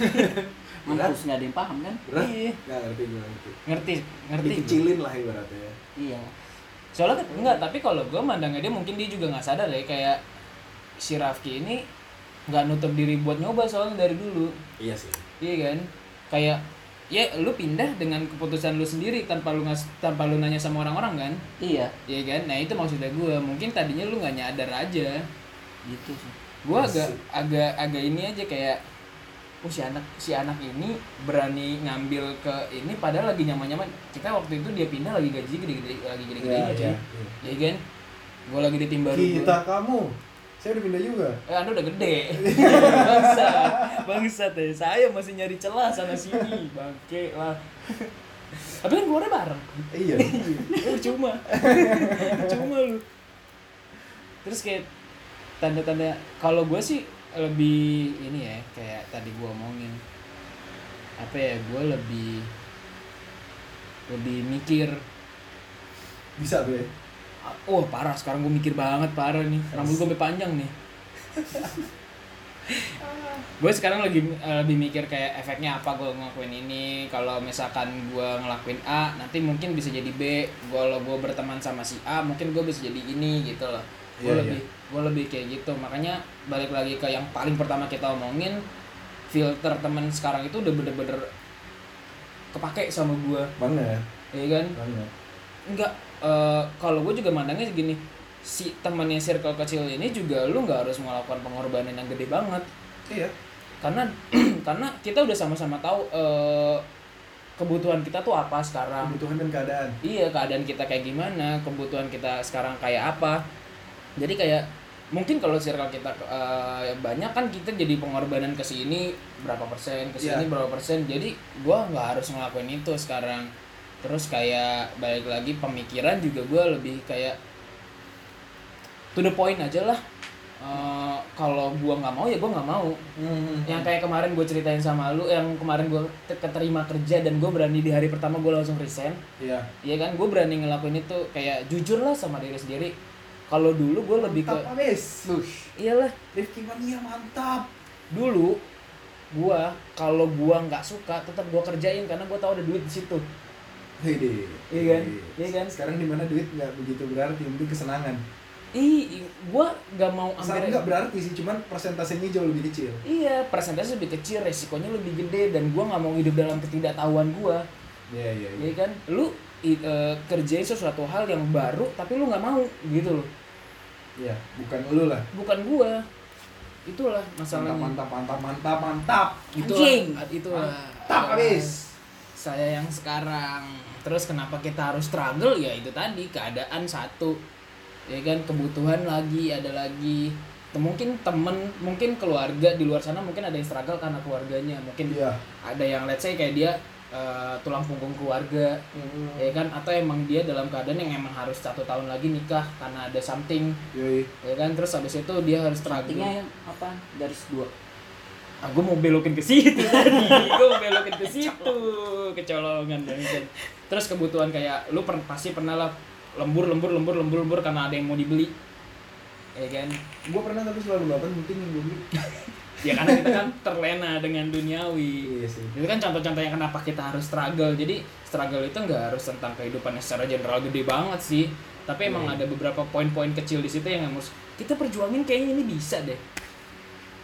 harus nggak ada yang paham kan Berat? Iya. Nggak ngerti gue ngerti. Ngerti, ngerti. Dikecilin lah ibaratnya. iya soalnya kan enggak tapi kalau gue mandangnya dia mungkin dia juga nggak sadar ya kayak si Rafki ini nggak nutup diri buat nyoba soalnya dari dulu Iya sih. Iya kan? Kayak ya lu pindah dengan keputusan lu sendiri tanpa lu ngas tanpa lu nanya sama orang-orang kan? Iya. Iya kan? Nah itu maksudnya gue mungkin tadinya lu nggak nyadar aja. Gitu sih. Gue agak agak agak ini aja kayak oh si anak si anak ini berani ngambil ke ini padahal lagi nyaman-nyaman. Kita waktu itu dia pindah lagi gaji gede-gede lagi gede-gede Iya, aja iya. ya kan? Gue lagi di tim baru Kita kamu. Saya udah pindah juga. eh anda udah gede. Bangsat bangsat ya saya masih nyari celah sana sini. Bangke lah. Tapi kan keluarnya bareng. Iya. Eh, percuma percuma lu. Terus kayak tanda-tanda kalau gue sih lebih ini ya kayak tadi gue omongin. Apa ya gue lebih lebih mikir. Bisa ya. Oh parah sekarang gue mikir banget parah nih. Rambut gue sampai panjang nih. Gue sekarang lagi eh, lebih mikir kayak efeknya apa gue ngelakuin ini. Kalau misalkan gue ngelakuin A nanti mungkin bisa jadi B. Kalau gue berteman sama si A mungkin gue bisa jadi ini gitu loh. Gue Iya, lebih gue lebih kayak gitu. Makanya balik lagi ke yang paling pertama kita omongin filter teman sekarang itu udah bener-bener kepake sama gue banget. Ya kan? Banget. Enggak eh, kalau gue juga mandangnya gini si temannya circle kecil ini juga lu nggak harus melakukan pengorbanan yang gede banget. Iya. Karena karena kita udah sama-sama tahu eh, kebutuhan kita tuh apa sekarang. Kebutuhan dan keadaan. Iya keadaan kita kayak gimana kebutuhan kita sekarang kayak apa. Jadi kayak mungkin kalau circle kita eh, banyak kan kita jadi pengorbanan ke sini berapa persen ke sini Iya. berapa persen. Jadi gua nggak harus ngelakuin itu sekarang terus kayak balik lagi pemikiran juga gua lebih kayak to the point aja lah. Eh, kalau gua nggak mau ya gua nggak mau. Yang kayak kemarin gue ceritain sama lu yang kemarin gue keterima kerja dan gue berani di hari pertama gue langsung resign. Iya. Iya kan, gue berani ngelakuin itu kayak jujur lah sama diri sendiri. Kalau dulu gue lebih ke, mantap abis iyalah Rifki mania mantap. Dulu gue kalau gue nggak suka tetap gue kerjain karena gue tahu ada duit di situ. Hede. Iya kan? Iya kan? Sekarang di mana duit nggak begitu berarti, penting kesenangan. Ih, gue nggak mau ambil. nggak berarti sih, cuman persentasenya jauh lebih kecil. Iya, persentase lebih kecil, resikonya lebih gede dan gue nggak mau hidup dalam ketidaktahuan gue. Iya iya Iya kan? Lu i- eh, kerjain sesuatu hal yang baru tapi lu nggak mau gitu loh. Iya, bukan lu lah. Bukan gue. Itulah masalahnya. Mantap mantap mantap mantap mantap. itulah Anjing. itulah Mantap eh, abis. saya yang sekarang terus kenapa kita harus struggle? Ya itu tadi keadaan satu. Ya kan kebutuhan lagi ada lagi. Mungkin temen mungkin keluarga di luar sana mungkin ada yang struggle karena keluarganya. Mungkin Iya. ada yang let's say kayak dia eh, tulang punggung keluarga. Ya kan? Atau emang dia dalam keadaan yang emang harus satu tahun lagi nikah karena ada something. Yoi. ya kan? Terus habis itu dia harus struggle. Apa? Garis dua. Ah, gue mau belokin ke situ tadi. gue mau belokin ke situ, kecolongan bangset. Terus kebutuhan kayak lu per- pasti pernah lah lembur lembur lembur lembur lembur karena ada yang mau dibeli. Ya kan? Gua pernah tapi selalu nggak penting yang gue beli. Ya karena kita kan terlena dengan duniawi. Iya sih. Itu kan contoh-contoh yang kenapa kita harus struggle. Jadi struggle itu nggak harus tentang kehidupan yang secara general gede banget sih. Tapi emang ada beberapa poin-poin kecil di situ yang harus kita perjuangin kayaknya ini bisa deh.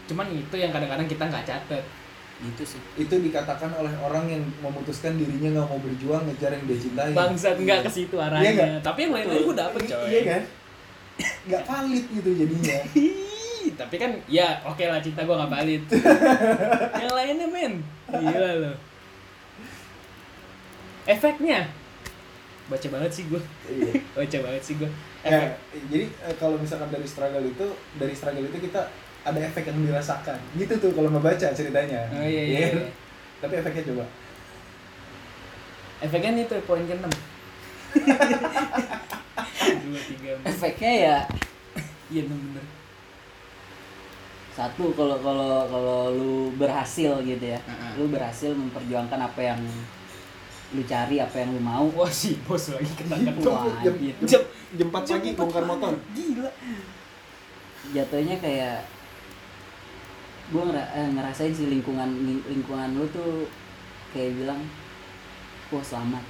Cuman itu yang kadang-kadang kita nggak catet. Gitu sih. Itu dikatakan oleh orang yang memutuskan dirinya nggak mau berjuang ngejar yang dia cintai. bangsat nggak ke situ Iya arahnya nggak? tapi yang lain-lain gue dapet coy Iya kan? Nggak valid gitu jadinya. Tapi kan ya oke lah cinta gue nggak valid yang lainnya men gila loh efeknya baca banget sih gue Iya. baca banget sih gue Ya, jadi eh, kalau misalkan dari struggle itu, dari struggle itu kita ada efek yang dirasakan. Gitu tuh kalau membaca ceritanya. oh iya iya, kan? iya. Tapi efeknya coba. efeknya nih tuh poin ke enam dua tiga empat Efeknya ya iya bener bener satu kalau kalau kalau lu berhasil gitu ya. Heeh. Lu berhasil memperjuangkan apa yang lu cari, apa yang lu mau. wah si bos lagi kena Wah, Jam, gitu. jam, jam 4 pagi bongkar motor. gila jatuhnya kayak gue ngerasain sih lingkungan ling- lingkungan lu tuh kayak bilang wah selamat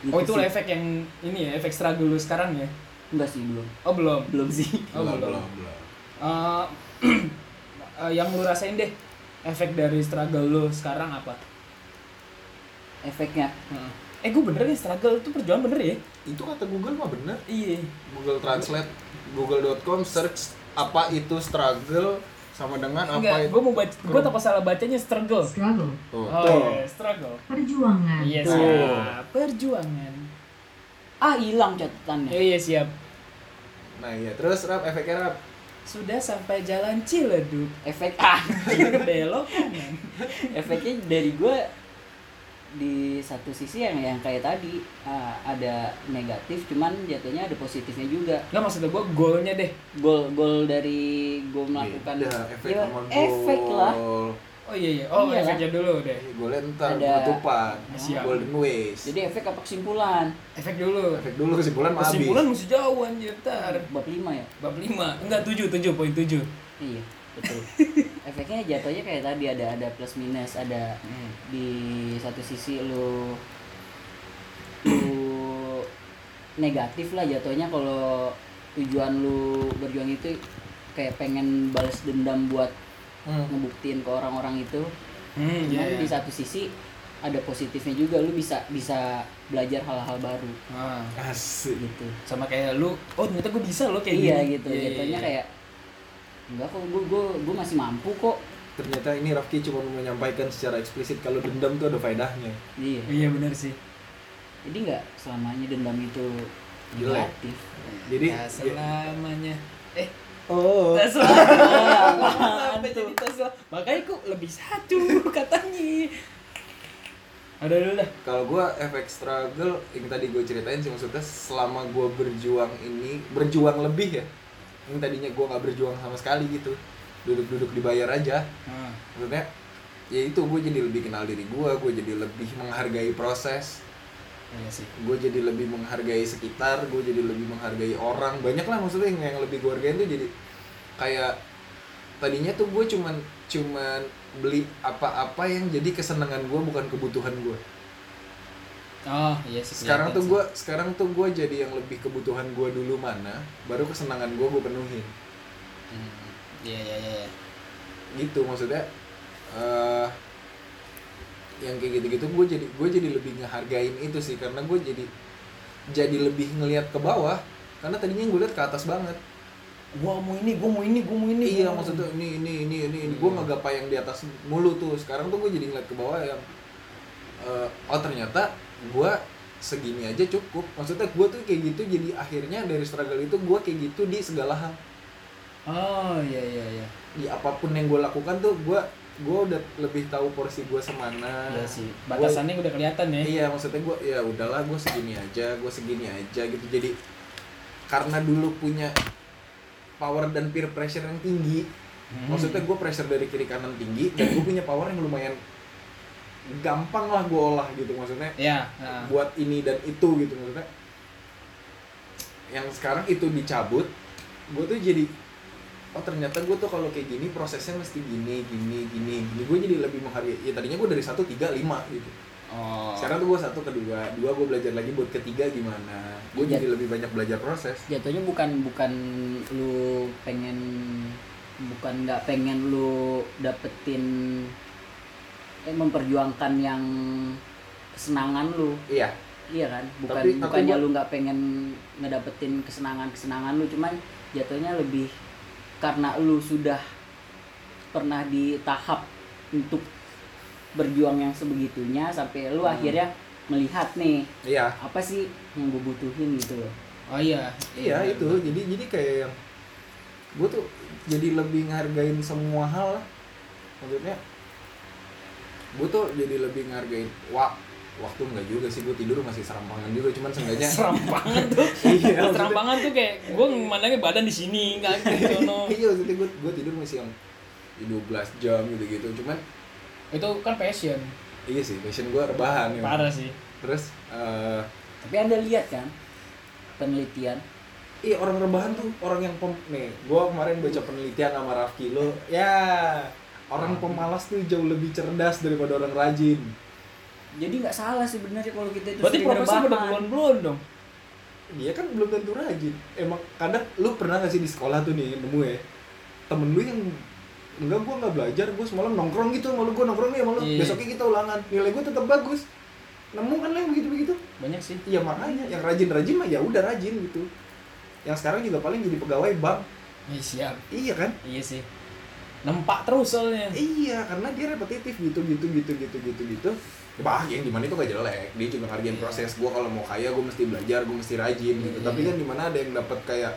Gitu oh itu sih. efek yang ini ya efek struggle lu sekarang ya enggak sih belum oh belum belum sih Oh, belum. Eh, eh, yang lu rasain deh efek dari struggle lu sekarang apa? efeknya Heeh. Eh gue bener nih struggle itu perjuangan bener ya? Itu kata Google mah bener. Iya. Google Translate, google.com search apa itu struggle sama dengan apa Enggak, itu. gue mau baca, gue takut salah bacanya struggle. struggle, Tuh. Oh Tuh. iya, struggle. perjuangan, Iya Tuh. siap. Perjuangan. ah hilang catatannya Iya iya siap. Nah iya, terus rap efeknya rap. Sudah sampai jalan Ciledug. efek ah Belok efeknya dari gue di satu sisi yang yang kayak tadi ah, ada negatif cuman jatuhnya ada positifnya juga Nggak maksud gue goalnya deh. gol gol dari gue melakukan Beda, efek Ya, efek lah. Oh iya iya. Oh Iya, efeknya dulu deh. Golnya ntar Ada- penutupan, Siap. golden ways. Jadi efek apa kesimpulan? Efek dulu. efek dulu kesimpulan mah. Kesimpulan mesti jauh anjir ntar. Bab 5 ya? Bab 5. Enggak 7, 7 poin 7. Iya, betul. Efeknya jatuhnya kayak tadi ada ada plus minus, ada Hmm. di satu sisi lu lu negatif lah jatuhnya kalau tujuan lu berjuang itu kayak pengen balas dendam buat Hmm. ngebuktiin ke orang-orang itu. Hmm, Cuman iya. di satu sisi ada positifnya juga lu bisa bisa belajar hal-hal baru Ah, Asik. gitu. sama kayak lu, oh ternyata gue bisa loh kayak iya gini. gitu. Iya, iya, jatuhnya iya. kayak enggak kok gue gue gue masih mampu kok. Ternyata ini Rafki cuma menyampaikan secara eksplisit kalau dendam tuh ada faedahnya. Iya. Iya benar sih. Jadi nggak selamanya dendam itu negatif. Jadi Ya, selamanya. Eh, oh. Sampai jadi Makanya kok lebih satu katanya. Ada dulu dah. Kalau gua efek struggle yang tadi gue ceritain sih maksudnya selama gua berjuang ini berjuang lebih ya. Yang tadinya gua nggak berjuang sama sekali gitu. Duduk-duduk dibayar aja. Ah, Maksudnya ya itu gue jadi lebih kenal diri gua, gue jadi lebih menghargai proses, iya sih. gue jadi lebih menghargai sekitar, gue jadi lebih menghargai orang. Banyak lah maksudnya yang, yang lebih gue hargain tuh jadi kayak tadinya tuh gue cuman cuman beli apa-apa yang jadi kesenangan gue bukan kebutuhan gue. Oh, iya sih. sekarang tuh gue sekarang tuh gue jadi yang lebih kebutuhan gue dulu mana baru kesenangan gue gue penuhin. Hmm, Iya, iya, iya. iya. gitu maksudnya eh yang kayak gitu-gitu gue jadi gue jadi lebih ngehargain itu sih karena gue jadi jadi lebih ngelihat ke bawah karena tadinya gue lihat ke atas banget Gua mau ini, gua mau ini, gua mau ini. iya mau maksudnya ini. ini ini ini. Iya. gue ngegapai yang di atas mulu tuh sekarang tuh gue jadi ngeliat ke bawah yang eh, oh ternyata gue segini aja cukup maksudnya gue tuh kayak gitu jadi akhirnya dari struggle itu gue kayak gitu di segala hal Oh, iya, iya, iya. di apa pun yang gue lakukan tuh gue gue udah lebih tahu porsi gue semana Iya sih. Gua- Batasannya udah kelihatan ya. iya maksudnya gue ya udahlah gue segini aja gue segini aja gitu jadi karena dulu punya power dan peer pressure yang tinggi Hmm. maksudnya gue pressure dari kiri kanan tinggi dan gue punya power yang lumayan gampang lah gue olah gitu maksudnya Ya, nah. buat ini dan itu gitu maksudnya yang sekarang itu dicabut gue tuh jadi oh ternyata gue tuh kalau kayak gini prosesnya mesti gini gini gini gini gue jadi lebih menghargai ya tadinya gue dari satu tiga lima gitu Oh. sekarang tuh gue satu kedua dua gue belajar lagi buat ketiga gimana gue Iya. jadi lebih banyak belajar proses Jatuhnya bukan bukan lu pengen bukan nggak pengen lu dapetin eh memperjuangkan yang kesenangan lu. Iya. Iya kan? Bukan Tapi bukannya buat- lu nggak pengen ngedapetin kesenangan kesenangan lu cuman jatuhnya lebih karena lu sudah pernah di tahap untuk berjuang yang sebegitunya sampai lu Hmm. akhirnya melihat nih iya. apa sih yang gue butuhin gitu loh. Oh iya. iya itu. Jadi jadi kayak yang gue tuh jadi lebih ngehargain semua hal lah. Maksudnya gue tuh jadi lebih ngehargain wah waktu enggak juga sih gue tidur masih serampangan juga cuman seenggaknya Serampangan tuh. iya Serampangan tuh kayak gue mandangnya badan di sini, di sono. iya maksudnya gue gue tidur masih yang 12 jam gitu gitu cuman Itu kan passion. iya sih passion gue rebahan ya. Parah sih. terus eh, tapi anda lihat kan penelitian Iya orang rebahan tuh orang yang pem nih, gua kemarin baca penelitian sama Rafki lo, ya orang pemalas tuh jauh lebih cerdas daripada orang rajin. jadi nggak salah sebenarnya kalau kita itu Berarti sering profesor udah rebahan. belum-belum dong. Dia kan belum tentu rajin. Emang kadang lu pernah gak sih di sekolah tuh nih nemu ya temen lu yang enggak gua nggak belajar, gua semalam nongkrong gitu sama lu, gua nongkrong nih sama lu, Iya. besoknya kita ulangan, nilai gua tetap bagus. Nemu kan lah yang begitu-begitu. Banyak sih. Iya makanya yang rajin-rajin mah ya udah rajin gitu. Yang sekarang juga paling jadi pegawai bank. Iya siap. Iya kan? Iya sih. Nempak terus soalnya. Iya, karena dia repetitif gitu gitu gitu gitu gitu gitu. Ya, bah, yang di mana itu gak jelek. Dia juga ngargain Iya. proses. Gua kalau mau kaya, gue mesti belajar, gue mesti rajin gitu. Iya. Tapi kan di mana ada yang dapat kayak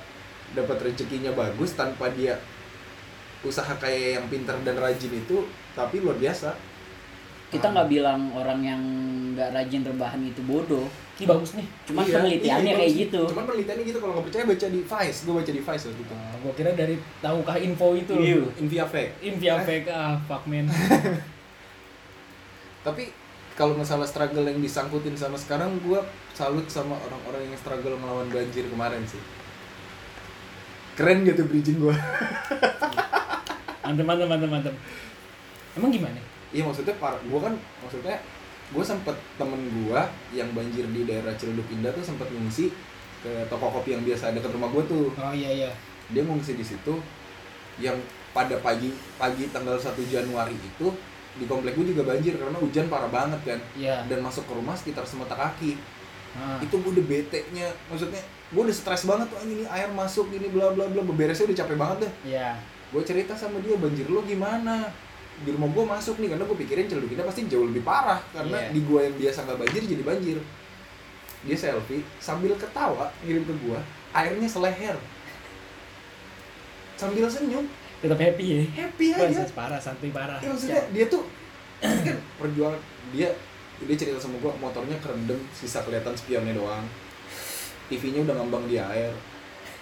dapat rezekinya bagus tanpa dia usaha kayak yang pintar dan rajin itu, tapi luar biasa. kita nggak bilang orang yang nggak rajin rebahan itu bodoh Ki bagus nih. cuma Iya, penelitiannya iya, kayak bagus. gitu Cuman penelitiannya gitu kalau nggak percaya baca di Vice, gue baca di Vice waktu itu. Ah, gua kira dari tahukah info itu. Iya. Invia Fake. Invia fake ah fuck man. Tapi kalau masalah struggle yang disangkutin sama sekarang, gue salut sama orang-orang yang struggle melawan banjir kemarin sih. Keren gitu bridging gue. Mantep mantep mantep mantep. Emang gimana? Iya maksudnya par, gue kan maksudnya gue sempet temen gue yang banjir di daerah Ciledug Indah tuh sempet ngungsi ke toko kopi yang biasa ada ke rumah gue tuh. Oh iya iya. Dia ngungsi di situ yang pada pagi pagi tanggal 1 Januari itu di komplek gue juga banjir karena hujan parah banget kan Iya. dan masuk ke rumah sekitar semata kaki Ah. itu gue udah bete nya maksudnya gue udah stres banget tuh ini air masuk ini bla bla bla beberesnya udah capek banget deh Iya. gue cerita sama dia banjir lo gimana di rumah gue masuk nih karena gue pikirin kita pasti jauh lebih parah karena Iya. di gue yang biasa nggak banjir jadi banjir. Dia selfie sambil ketawa ngirim ke gue airnya seleher. Sambil senyum. Tetap happy ya. happy aja. Parah, santai parah. ya, maksudnya dia tuh kan perjuangan dia dia cerita sama gua motornya kerendam sisa kelihatan spionnya doang. TV-nya udah ngambang di air.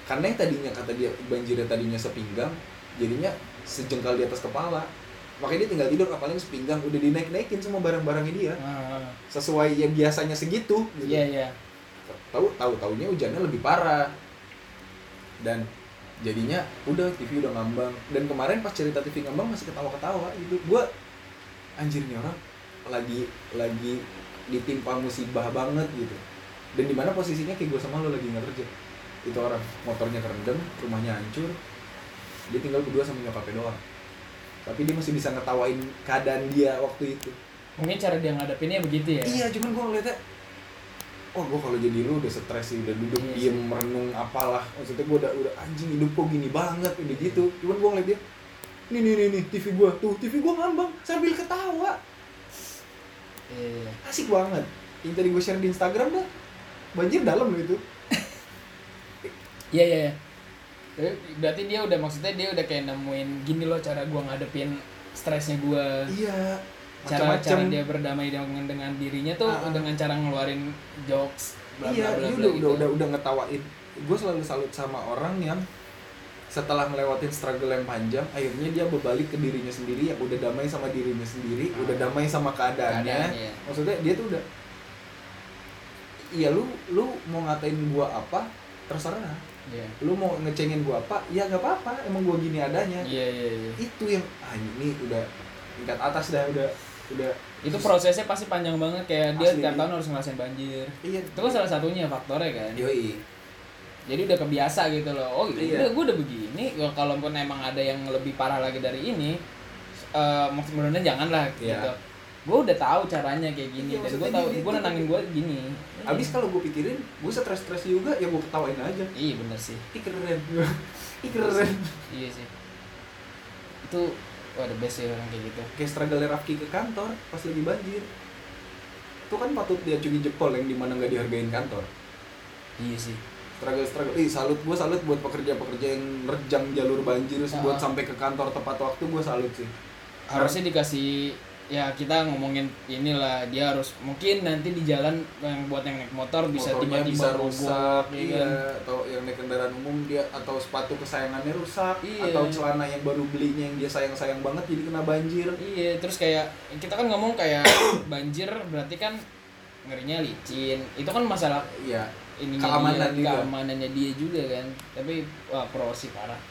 Karena yang tadinya kata dia banjirnya tadinya sepinggang jadinya sejengkal di atas kepala makanya dia tinggal tidur apalagi sepinggang. Udah dinaik-naikin semua barang-barangnya dia. Ah, sesuai yang biasanya segitu gitu. Iya iya. tahu tahu taunya hujannya lebih parah. Dan jadinya udah TV udah ngambang. Dan kemarin pas cerita TV ngambang masih ketawa-ketawa. Gitu gua anjir nih orang lagi lagi ditimpa musibah banget gitu. Dan di mana posisinya kayak gue sama lo lagi nggak kerja. Itu orang motornya kerendam rumahnya hancur. Dia tinggal berdua sama nyokapnya doang tapi dia masih bisa ngetawain keadaan dia waktu itu Mungkin cara dia ngadepinnya begitu ya. Iya, cuman gue ngeliatnya Oh, gue kalau jadi lu udah stres sih, udah duduk Iya diem merenung apalah. Maksudnya gue udah udah anjing hidup kok gini banget, udah gitu. Cuman gue ngeliat dia, nih nih nih nih TV gue tuh, TV gue ngambang sambil ketawa, Iya. asik banget. Yang tadi gue share di Instagram dah, banjir dalam loh itu. Iya iya. Berarti dia udah maksudnya dia udah kayak nemuin gini loh cara gua ngadepin stresnya gua. Iya, Cara macam-macam. cara dia berdamai dengan dengan dirinya tuh Ah. dengan cara ngeluarin jokes bla Iya, bla udah, gitu. udah udah udah ngetawain. Gue selalu salut sama orang yang setelah ngelewatin struggle yang panjang, akhirnya dia berbalik ke dirinya sendiri yang udah damai sama dirinya sendiri, Ah. udah damai sama keadaannya. Keadaan, iya. Maksudnya dia tuh udah Iya lu lu mau ngatain gua apa terserah. Iya. Lu mau ngecengin gua apa ya nggak apa-apa emang gua gini adanya. Iya iya iya. Itu yang ah ini udah tingkat atas dah udah udah Itu prosesnya pasti panjang banget kayak dia Asli. tiap tahun harus ngerasain banjir. iya Itu kan salah satunya faktornya kan. yoi Jadi udah kebiasa gitu loh. Oh, Iya. udah gue udah begini. Kalaupun emang ada yang lebih parah lagi dari ini, eh maksudnya janganlah Iya. gitu. Gue udah tahu caranya kayak gini Iya, dan gue tahu dia- gue dia- nenangin gue gini. Abis kalau gue pikirin, gue stres-stres juga, ya gue ketawain aja. Iya bener sih. Ih keren, ih keren. Iya sih. Itu wah the best sih orang kayak gitu. Kayak struggle Rafki ke kantor pas lagi banjir. Itu kan patut dia cungi jempol yang di mana nggak dihargain kantor. Iya sih. Struggle struggle, ih salut gue salut buat pekerja-pekerja yang nerjang jalur banjir buat Ah. sampai ke kantor tepat waktu gue salut sih. Harusnya dikasih ya kita ngomongin inilah dia harus mungkin nanti di jalan yang buat yang naik motor bisa tiba-tiba rusak, ya iya, kan? atau yang naik kendaraan umum dia atau sepatu kesayangannya rusak, Iya. atau celana yang baru belinya yang dia sayang-sayang banget jadi kena banjir. Iya, terus kayak kita kan ngomong kayak banjir berarti kan ngerinya licin. Itu kan masalah Iya, ininya Keamanan dia, juga. keamanannya dia juga kan. Tapi wah pro sih parah.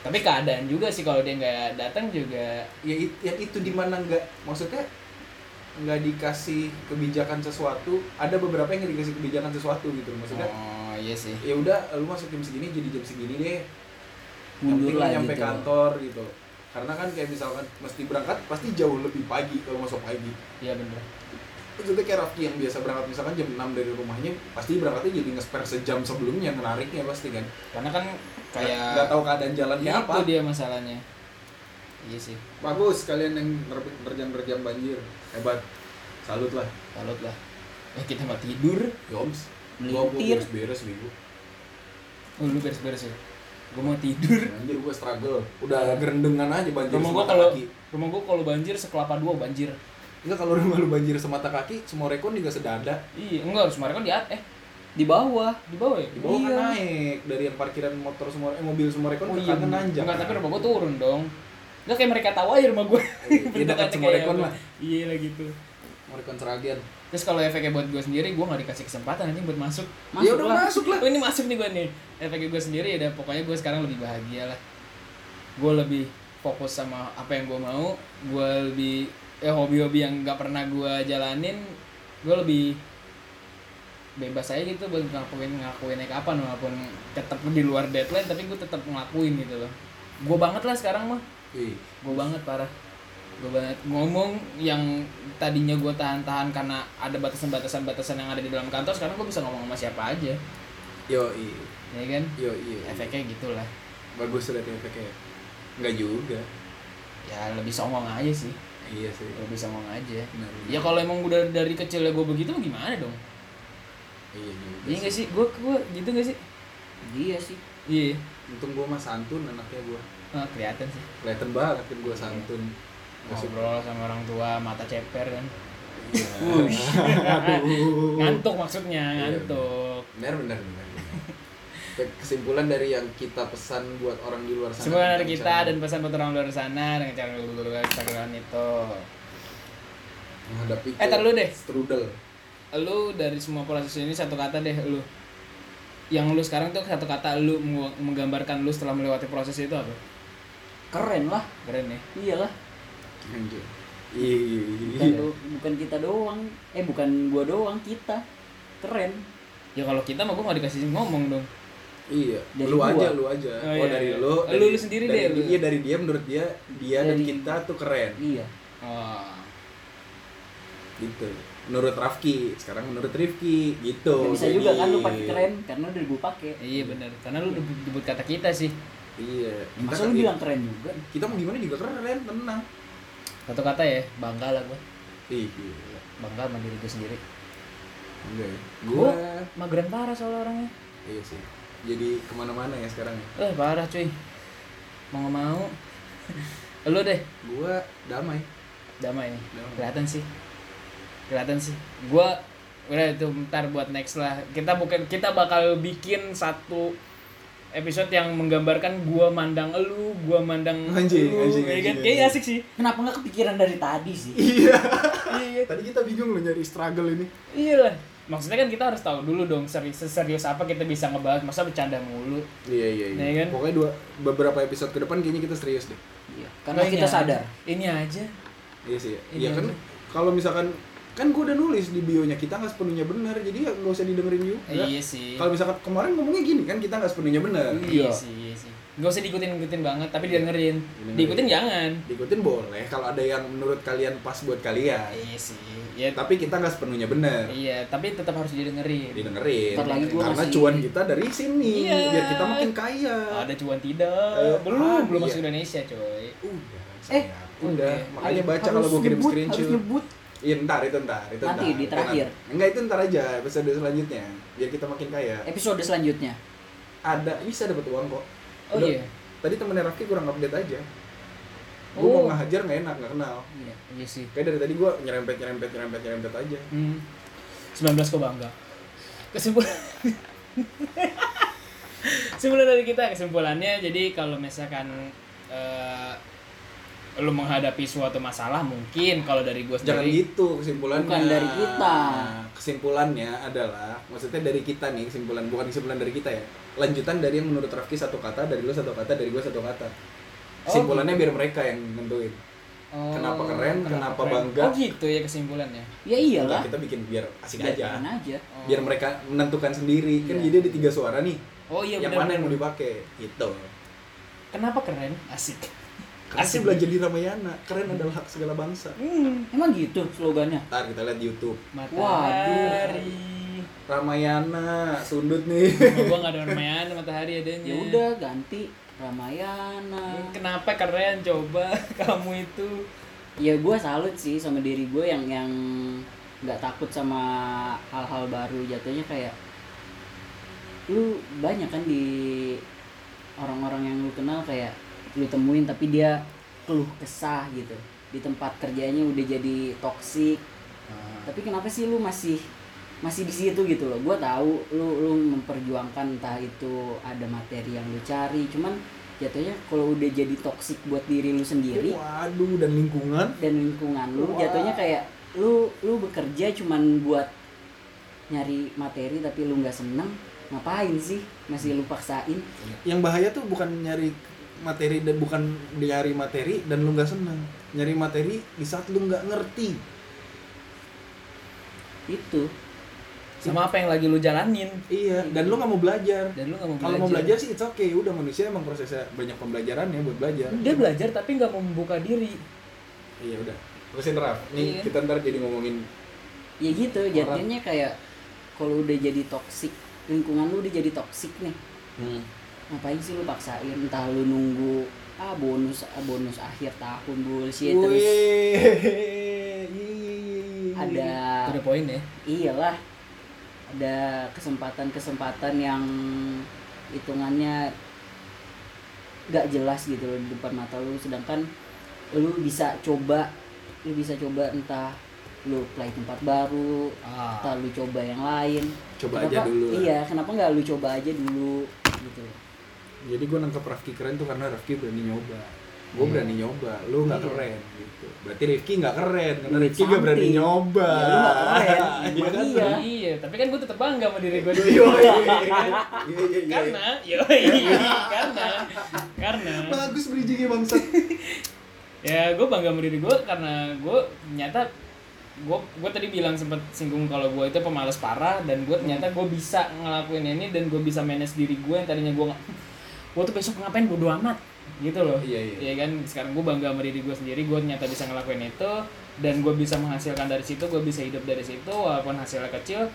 Tapi keadaan juga sih kalau dia nggak datang juga. Ya it- yang itu di mana nggak maksudnya nggak dikasih kebijakan sesuatu ada beberapa yang dikasih kebijakan sesuatu gitu maksudnya oh iya sih. ya udah lu masuk jam segini jadi jam segini deh. Mundur lah nyampe gitu. kantor gitu. Karena kan kayak misalkan mesti berangkat pasti jauh lebih pagi kalau masuk pagi. Iya bener. Maksudnya kayak Rafki yang biasa berangkat misalkan jam 6 dari rumahnya pasti berangkatnya jadi nge-spare sejam sebelumnya menariknya pasti kan Karena kan nggak kayak tahu keadaan jalannya itu apa dia masalahnya. Iya sih. bagus kalian yang nerjang-nerjang banjir hebat salut lah Salut lah. Eh kita mah tidur. Yoms, gua gua Melintir. beres-beres minggu. Oh lu beres-beres ya. Gue mau tidur. Anjir gua struggle. Udah gerendengan aja banjir Rumah gua kalau rumah gua kalau banjir sekelapa dua banjir. Enggak kalau rumah lu banjir semata kaki, semua rekon juga sedada. Iya, enggak harus mereka di at eh Di bawah. di bawah ya. Di bawah Iya. kan naik dari yang parkiran motor semua eh, mobil semua rekon Oh iya, kanan nanjak. enggak tapi rumah gua turun dong. Enggak kayak mereka tahu aja rumah gua. Iya, dekat semua rekon lah. Iya lah gitu. Semua rekon seragian. Terus kalau efeknya buat gue sendiri, gue nggak dikasih kesempatan nanti buat masuk. Masuk ya udah lah. masuk lah. Oh ini masuk nih gue nih. Efeknya gue sendiri ya udah pokoknya gue sekarang lebih bahagia lah. Gue lebih fokus sama apa yang gue mau. Gue lebih eh hobi-hobi yang nggak pernah gue jalanin. Gue lebih bebas aja gitu buat ngelakuin ngelakuinnya kapan walaupun tetap di luar deadline tapi gue tetap ngelakuin gitu loh. Gue banget lah sekarang mah. Ih, gue banget parah. Gue banget. Ngomong yang tadinya gue tahan-tahan karena ada batasan-batasan batasan yang ada di dalam kantor sekarang gue bisa ngomong sama siapa aja. Yo i, ya kan? Yo i. efeknya gitulah. Bagus lihat efeknya. Enggak juga. ya lebih songong aja sih Iya sih. lebih songong aja Benar. ya kalau emang udah dari kecil gue begitu gimana dong Iya juga. iya gak sih gue gue gitu gak sih Iya sih. iya Untung gua mah santun anaknya gua. ah, kelihatan sih Kelihatan banget kan gua santun. Nggak suka. ngobrol sama orang tua mata ceper kan Iya. Ngantuk maksudnya Iya, ngantuk Benar benar benar. Kesimpulan dari yang kita pesan buat orang di luar sana. Semua dari kita cara dan pesan buat orang luar sana dengan cara Instagram itu. menghadapi Eh, tar dulu deh. strudel. Lu dari semua proses ini satu kata deh lu. Yang lu sekarang tuh satu kata lu meng- menggambarkan lu setelah melewati proses itu apa? Keren lah. Keren ya. Iyalah. Anjir. Bukan, Iya. do- bukan kita doang. Eh bukan gua doang, kita. Keren. Ya kalau kita mah gua gak dikasih ngomong dong. Iya, Dari lu gua. aja, lu aja. Oh, Oh, iya, dari iya. lu. Lu- dari- lu sendiri dari deh, lu. Iya, dari dia menurut dia, dia dan Dari- kita tuh keren. Iya. Oh. Gitu. Menurut Rafki, sekarang menurut Rifki, gitu. Ya, bisa Jadi- juga kan lu pakai keren karena udah gua pakai. Iya benar. Karena lu nyebut nyebut kata kita sih. Iya. Masa kan- lu bilang keren juga? kita mau gimana juga keren, tenang. Satu kata ya, bangga lah gua. Ih, gila. Bangga sama diri gua sendiri. Enggak ya. Gua Gua, mageran parah soal orangnya. iya sih. Jadi ke mana-mana ya sekarang ya. Eh parah cuy. Mau nggak mau. lu deh. Gua damai. damai nih Damai. kelihatan sih kelihatan sih gua udah itu bentar buat next lah kita bukan kita bakal bikin satu episode yang menggambarkan gua mandang elu gua mandang Anjing, elu, anjing, ya kan? anjing, kayak anjing. asik sih Kenapa nggak kepikiran dari tadi sih? Iya. Tadi kita bingung loh nyari struggle ini. iya lah maksudnya kan kita harus tahu dulu dong serius serius apa kita bisa ngebahas masa bercanda mulu Iya iya iya. Iya kan? Pokoknya dua beberapa episode ke depan kayaknya kita serius deh. Iya. Karena Ini kita aja. sadar. ini aja Iya sih. Iya kan aja. kalau misalkan kan gue udah nulis di bionya kita nggak sepenuhnya benar jadi ya nggak usah didengerin juga. iya sih Kalau misalkan kemarin ngomongnya gini kan kita nggak sepenuhnya benar. iya sih iya sih gak usah diikutin ikutin banget tapi didengerin Didengerin. diikutin jangan Diikutin boleh kalau ada yang menurut kalian pas buat kalian. iya sih ya Tapi kita nggak sepenuhnya benar. Iya, tapi tetap harus didengerin. Didengerin. Lagi gua Karena masih- cuan kita dari sini Iya. biar kita makin kaya. Ada cuan tidak? Eh, belum, ah, belum iya. masuk Indonesia, coy. Udah. Eh, udah. oke. Makanya baca harus kalau gue kirim screenshot. Harus nyebut. Iya ntar itu ntar itu Nanti, ntar. di terakhir. Enggak itu ntar aja episode selanjutnya biar kita makin kaya. Episode selanjutnya. Ada bisa dapat uang kok. Oh Udah. iya. Tadi temennya Rafki kurang update aja. Gue Oh. mau ngajar nggak enak nggak kenal. Iya. Iya sih. Kayak dari tadi gue nyerempet nyerempet nyerempet nyerempet aja. Hmm. 19 kok bangga. Kesimpulan Kesimpulan dari kita kesimpulannya jadi kalau misalkan eh, lu menghadapi suatu masalah mungkin kalau dari gue Jangan sendiri gitu kesimpulannya. Bukan dari kita. Nah, kesimpulannya adalah maksudnya dari kita nih kesimpulan bukan kesimpulan dari kita ya. Lanjutan dari yang menurut Rafki satu kata, dari lu satu kata, dari gue satu kata. Kesimpulannya biar mereka yang nentuin. Oh, Kenapa keren, kenapa keren. bangga. Oh gitu ya kesimpulannya. Ya iyalah. Enggak, kita bikin biar asik Biar aja. aja. Oh. Biar mereka menentukan sendiri. Kan Iya. jadi ada tiga suara nih. Oh iya yang benar. mana yang mau dipakai? Gitu. Kenapa keren? Asik. Karena Asik. sih belajar di Ramayana. Keren adalah hak segala bangsa. Hmm. Emang gitu slogannya? Ntar kita lihat di YouTube. Matahari. Ramayana, sundut nih. Gua nggak ada Ramayana matahari adanya. Ya udah ganti Ramayana. Kenapa keren coba kamu itu? Ya gue salut sih sama diri gue yang yang nggak takut sama hal-hal baru jatuhnya kayak lu banyak kan di orang-orang yang lu kenal kayak lu temuin tapi dia keluh kesah gitu. Di tempat kerjanya udah jadi toksik Ah. tapi kenapa sih lu masih masih di situ gitu loh? Gue tahu lu lu memperjuangkan entah itu ada materi yang lu cari cuman jatuhnya kalau udah jadi toksik buat diri lu sendiri waduh dan lingkungan. dan lingkungan lu Wah. jatuhnya kayak lu lu bekerja cuman buat nyari materi tapi lu nggak seneng ngapain sih masih lu paksain? Yang bahaya tuh bukan nyari materi dan bukan nyari materi dan lu nggak seneng nyari materi di saat lu nggak ngerti. Itu. Sama apa yang lagi lu jalanin. Iya dan lu nggak mau belajar. Dan lu nggak mau kalau mau belajar. sih it's okay. Udah manusia emang prosesnya banyak pembelajaran ya buat belajar. Dia belajar tapi nggak mau membuka diri. Iya udah. Terusin Raf. Nih Iya. kita ntar jadi ngomongin ya gitu jadinya kayak kalau udah jadi toksik lingkungan lu udah jadi toksik nih ngapain sih lu paksain? Entah lu nunggu ah bonus ah, bonus akhir tahun bullshit terus Wih, iya, ada the poin ya? Iyalah. Ada kesempatan-kesempatan yang hitungannya gak jelas gitu loh di depan mata lu. Sedangkan lu bisa coba lu bisa coba entah lu play tempat baru ah. entah lu coba yang lain. Coba Kenapa- aja dulu iya kenapa nggak lu coba aja dulu gitu jadi gue nangkep Rafki keren tuh karena Rafki berani nyoba gue Iya. berani nyoba lu nggak Iya. keren gitu berarti Rifki nggak keren karena Duit Rifki gak berani nyoba Ya, lu nggak keren. Iya kan? Iya. iya tapi kan gue tetap bangga sama diri gue Iya, iya, iya, iya, iya. karena yoi karena karena bagus bridgingnya bangsat ya gue bangga sama diri gue karena gue ternyata gue gue tadi bilang sempat singgung kalau gue itu pemalas parah dan gue ternyata gue bisa ngelakuin ini dan gue bisa manage diri gue yang tadinya gue nggak gue tuh besok ngapain bodo amat. Gitu loh. Iya, iya. ya kan? Sekarang gue bangga sama diri gue sendiri gue ternyata bisa ngelakuin itu dan gue bisa menghasilkan dari situ gue bisa hidup dari situ walaupun hasilnya kecil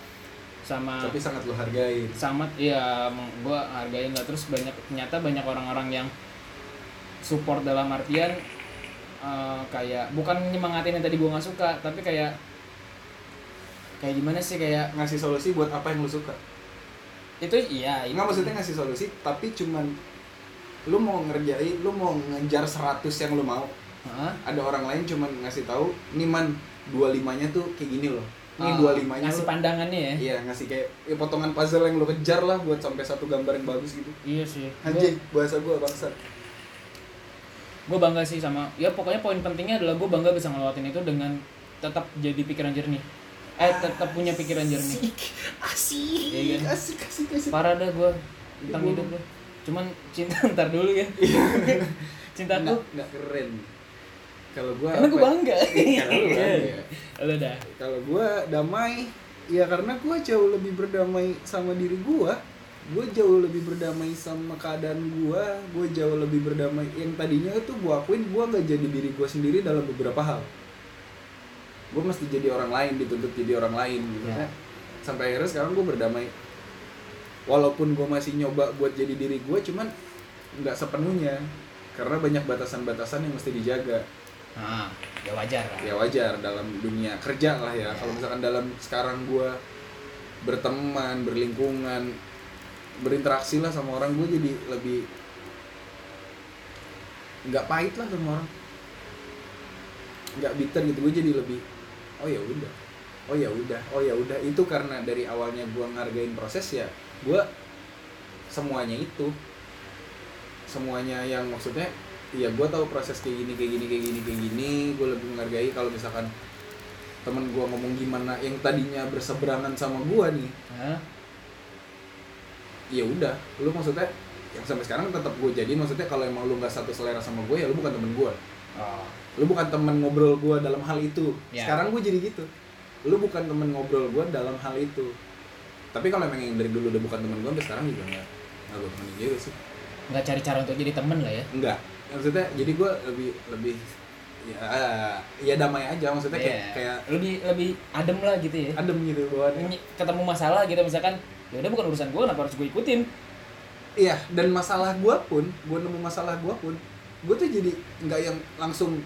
sama tapi sangat lu hargai. Sama ya gue hargain lah. Terus banyak ternyata banyak orang-orang yang support dalam artian eh, kayak bukan nyemangatin yang tadi gue nggak suka tapi kayak kayak gimana sih kayak ngasih solusi buat apa yang lu suka itu iya itu. Enggak maksudnya ngasih solusi tapi cuman lu mau ngerjain lu mau ngejar 100 yang lu mau. Hah? ada orang lain cuman ngasih tahu nih man 25 nya tuh kayak gini loh. Ini Ah, 25 nya ngasih lu- pandangannya ya? Iya ngasih kayak ya, potongan puzzle yang lu kejar lah buat sampai satu gambar yang bagus gitu. Iya sih. Anjing bahasa gua bangsat. Gue bangga sih sama ya pokoknya poin pentingnya adalah gue bangga bisa ngelewatin itu dengan tetap jadi pikiran jernih eh tetap punya pikiran jernih. Asik. Iya kan? asik asik asik. Parah dah gue tentang Iya, hidup gue cuman cinta ntar dulu ya. Cintaku nggak nggak keren. Kalau gua karena gue apa- bangga. Iya, lu bangga. lo dah. Kalau gua damai ya karena gua jauh lebih berdamai sama diri gua. Gue jauh lebih berdamai sama keadaan gua. Gue jauh lebih berdamai. Yang tadinya tuh gua akuin gua nggak jadi diri gua sendiri dalam beberapa hal gue mesti jadi orang lain dituntut jadi orang lain gitu Ya. kan. Sampai akhirnya sekarang gue berdamai. Walaupun gue masih nyoba buat jadi diri gue cuman nggak sepenuhnya. Karena banyak batasan-batasan yang mesti dijaga. Nah ya wajar lah. Ya wajar dalam dunia kerja lah ya. Kalau misalkan dalam sekarang gua berteman berlingkungan berinteraksi lah sama orang gue jadi lebih nggak pahit lah sama orang. Nggak bitter gitu gue jadi lebih oh ya udah. Oh ya udah. Oh ya udah. Itu karena dari awalnya gua ngargain proses ya gua semuanya itu. Semuanya yang maksudnya iya gue tahu proses kayak gini kayak gini kayak gini kayak gini. Gue lebih menghargai kalau misalkan temen gue ngomong gimana yang tadinya berseberangan sama gue nih. Hah? ya udah. Lu maksudnya yang sampai sekarang tetap gue jadi maksudnya kalau emang lu nggak satu selera sama gue ya lu bukan temen gue oh lu bukan temen ngobrol gue dalam hal itu. Ya. sekarang gue jadi gitu. Lu bukan temen ngobrol gue dalam hal itu. Tapi kalau emang yang dari dulu udah bukan temen gue sampai sekarang juga nggak nggak gue temenin juga sih. Nggak cari cara untuk jadi temen lah ya? Enggak maksudnya jadi gue lebih lebih ya ya damai aja. Maksudnya kayak Iya. kayak lebih lebih adem lah gitu ya. Adem gitu bawaannya Ny- ketemu masalah gitu misalkan ya udah bukan urusan gue kenapa harus gue ikutin? Iya dan masalah gue pun gue nemu masalah gue pun gue tuh jadi nggak yang langsung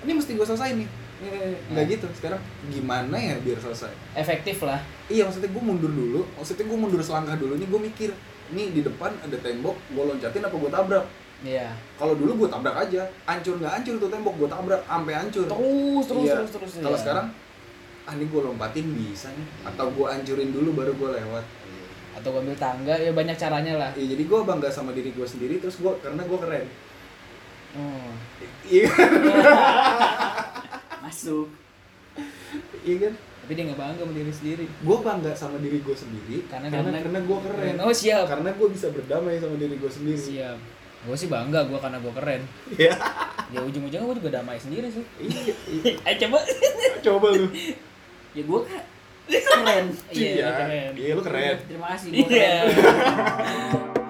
ini mesti gue selesai nih Eh, nggak Hmm. gitu sekarang gimana ya biar selesai efektif lah iya maksudnya gue mundur dulu maksudnya gue mundur selangkah dulu nih gue mikir nih di depan ada tembok gue loncatin apa gue tabrak Iya. Kalau dulu gue tabrak aja, hancur nggak hancur tuh tembok gue tabrak sampai hancur. Terus terus Iya. terus terus. Kalau iya. sekarang, ah ini gue lompatin bisa nih, atau gue hancurin dulu baru gue lewat. atau gua ambil tangga ya banyak caranya lah. Iya jadi gue bangga sama diri gue sendiri, terus gue karena gue keren. Oh. Iya, Masuk. iya kan? Tapi dia nggak bangga sama diri sendiri. Gue bangga sama diri gue sendiri Karena- karena karena- karena gue keren. Oh siap. Karena gue bisa berdamai sama diri gue sendiri. Siap. Gue sih bangga gue karena gue keren. Iya. Ya ujung-ujungnya gue juga damai sendiri sih. Iya, iya. Ayo coba. Coba lu. Ya gue kan keren. Iya, Iya, keren. Iya, lu keren. Terima kasih. gua Iya. keren.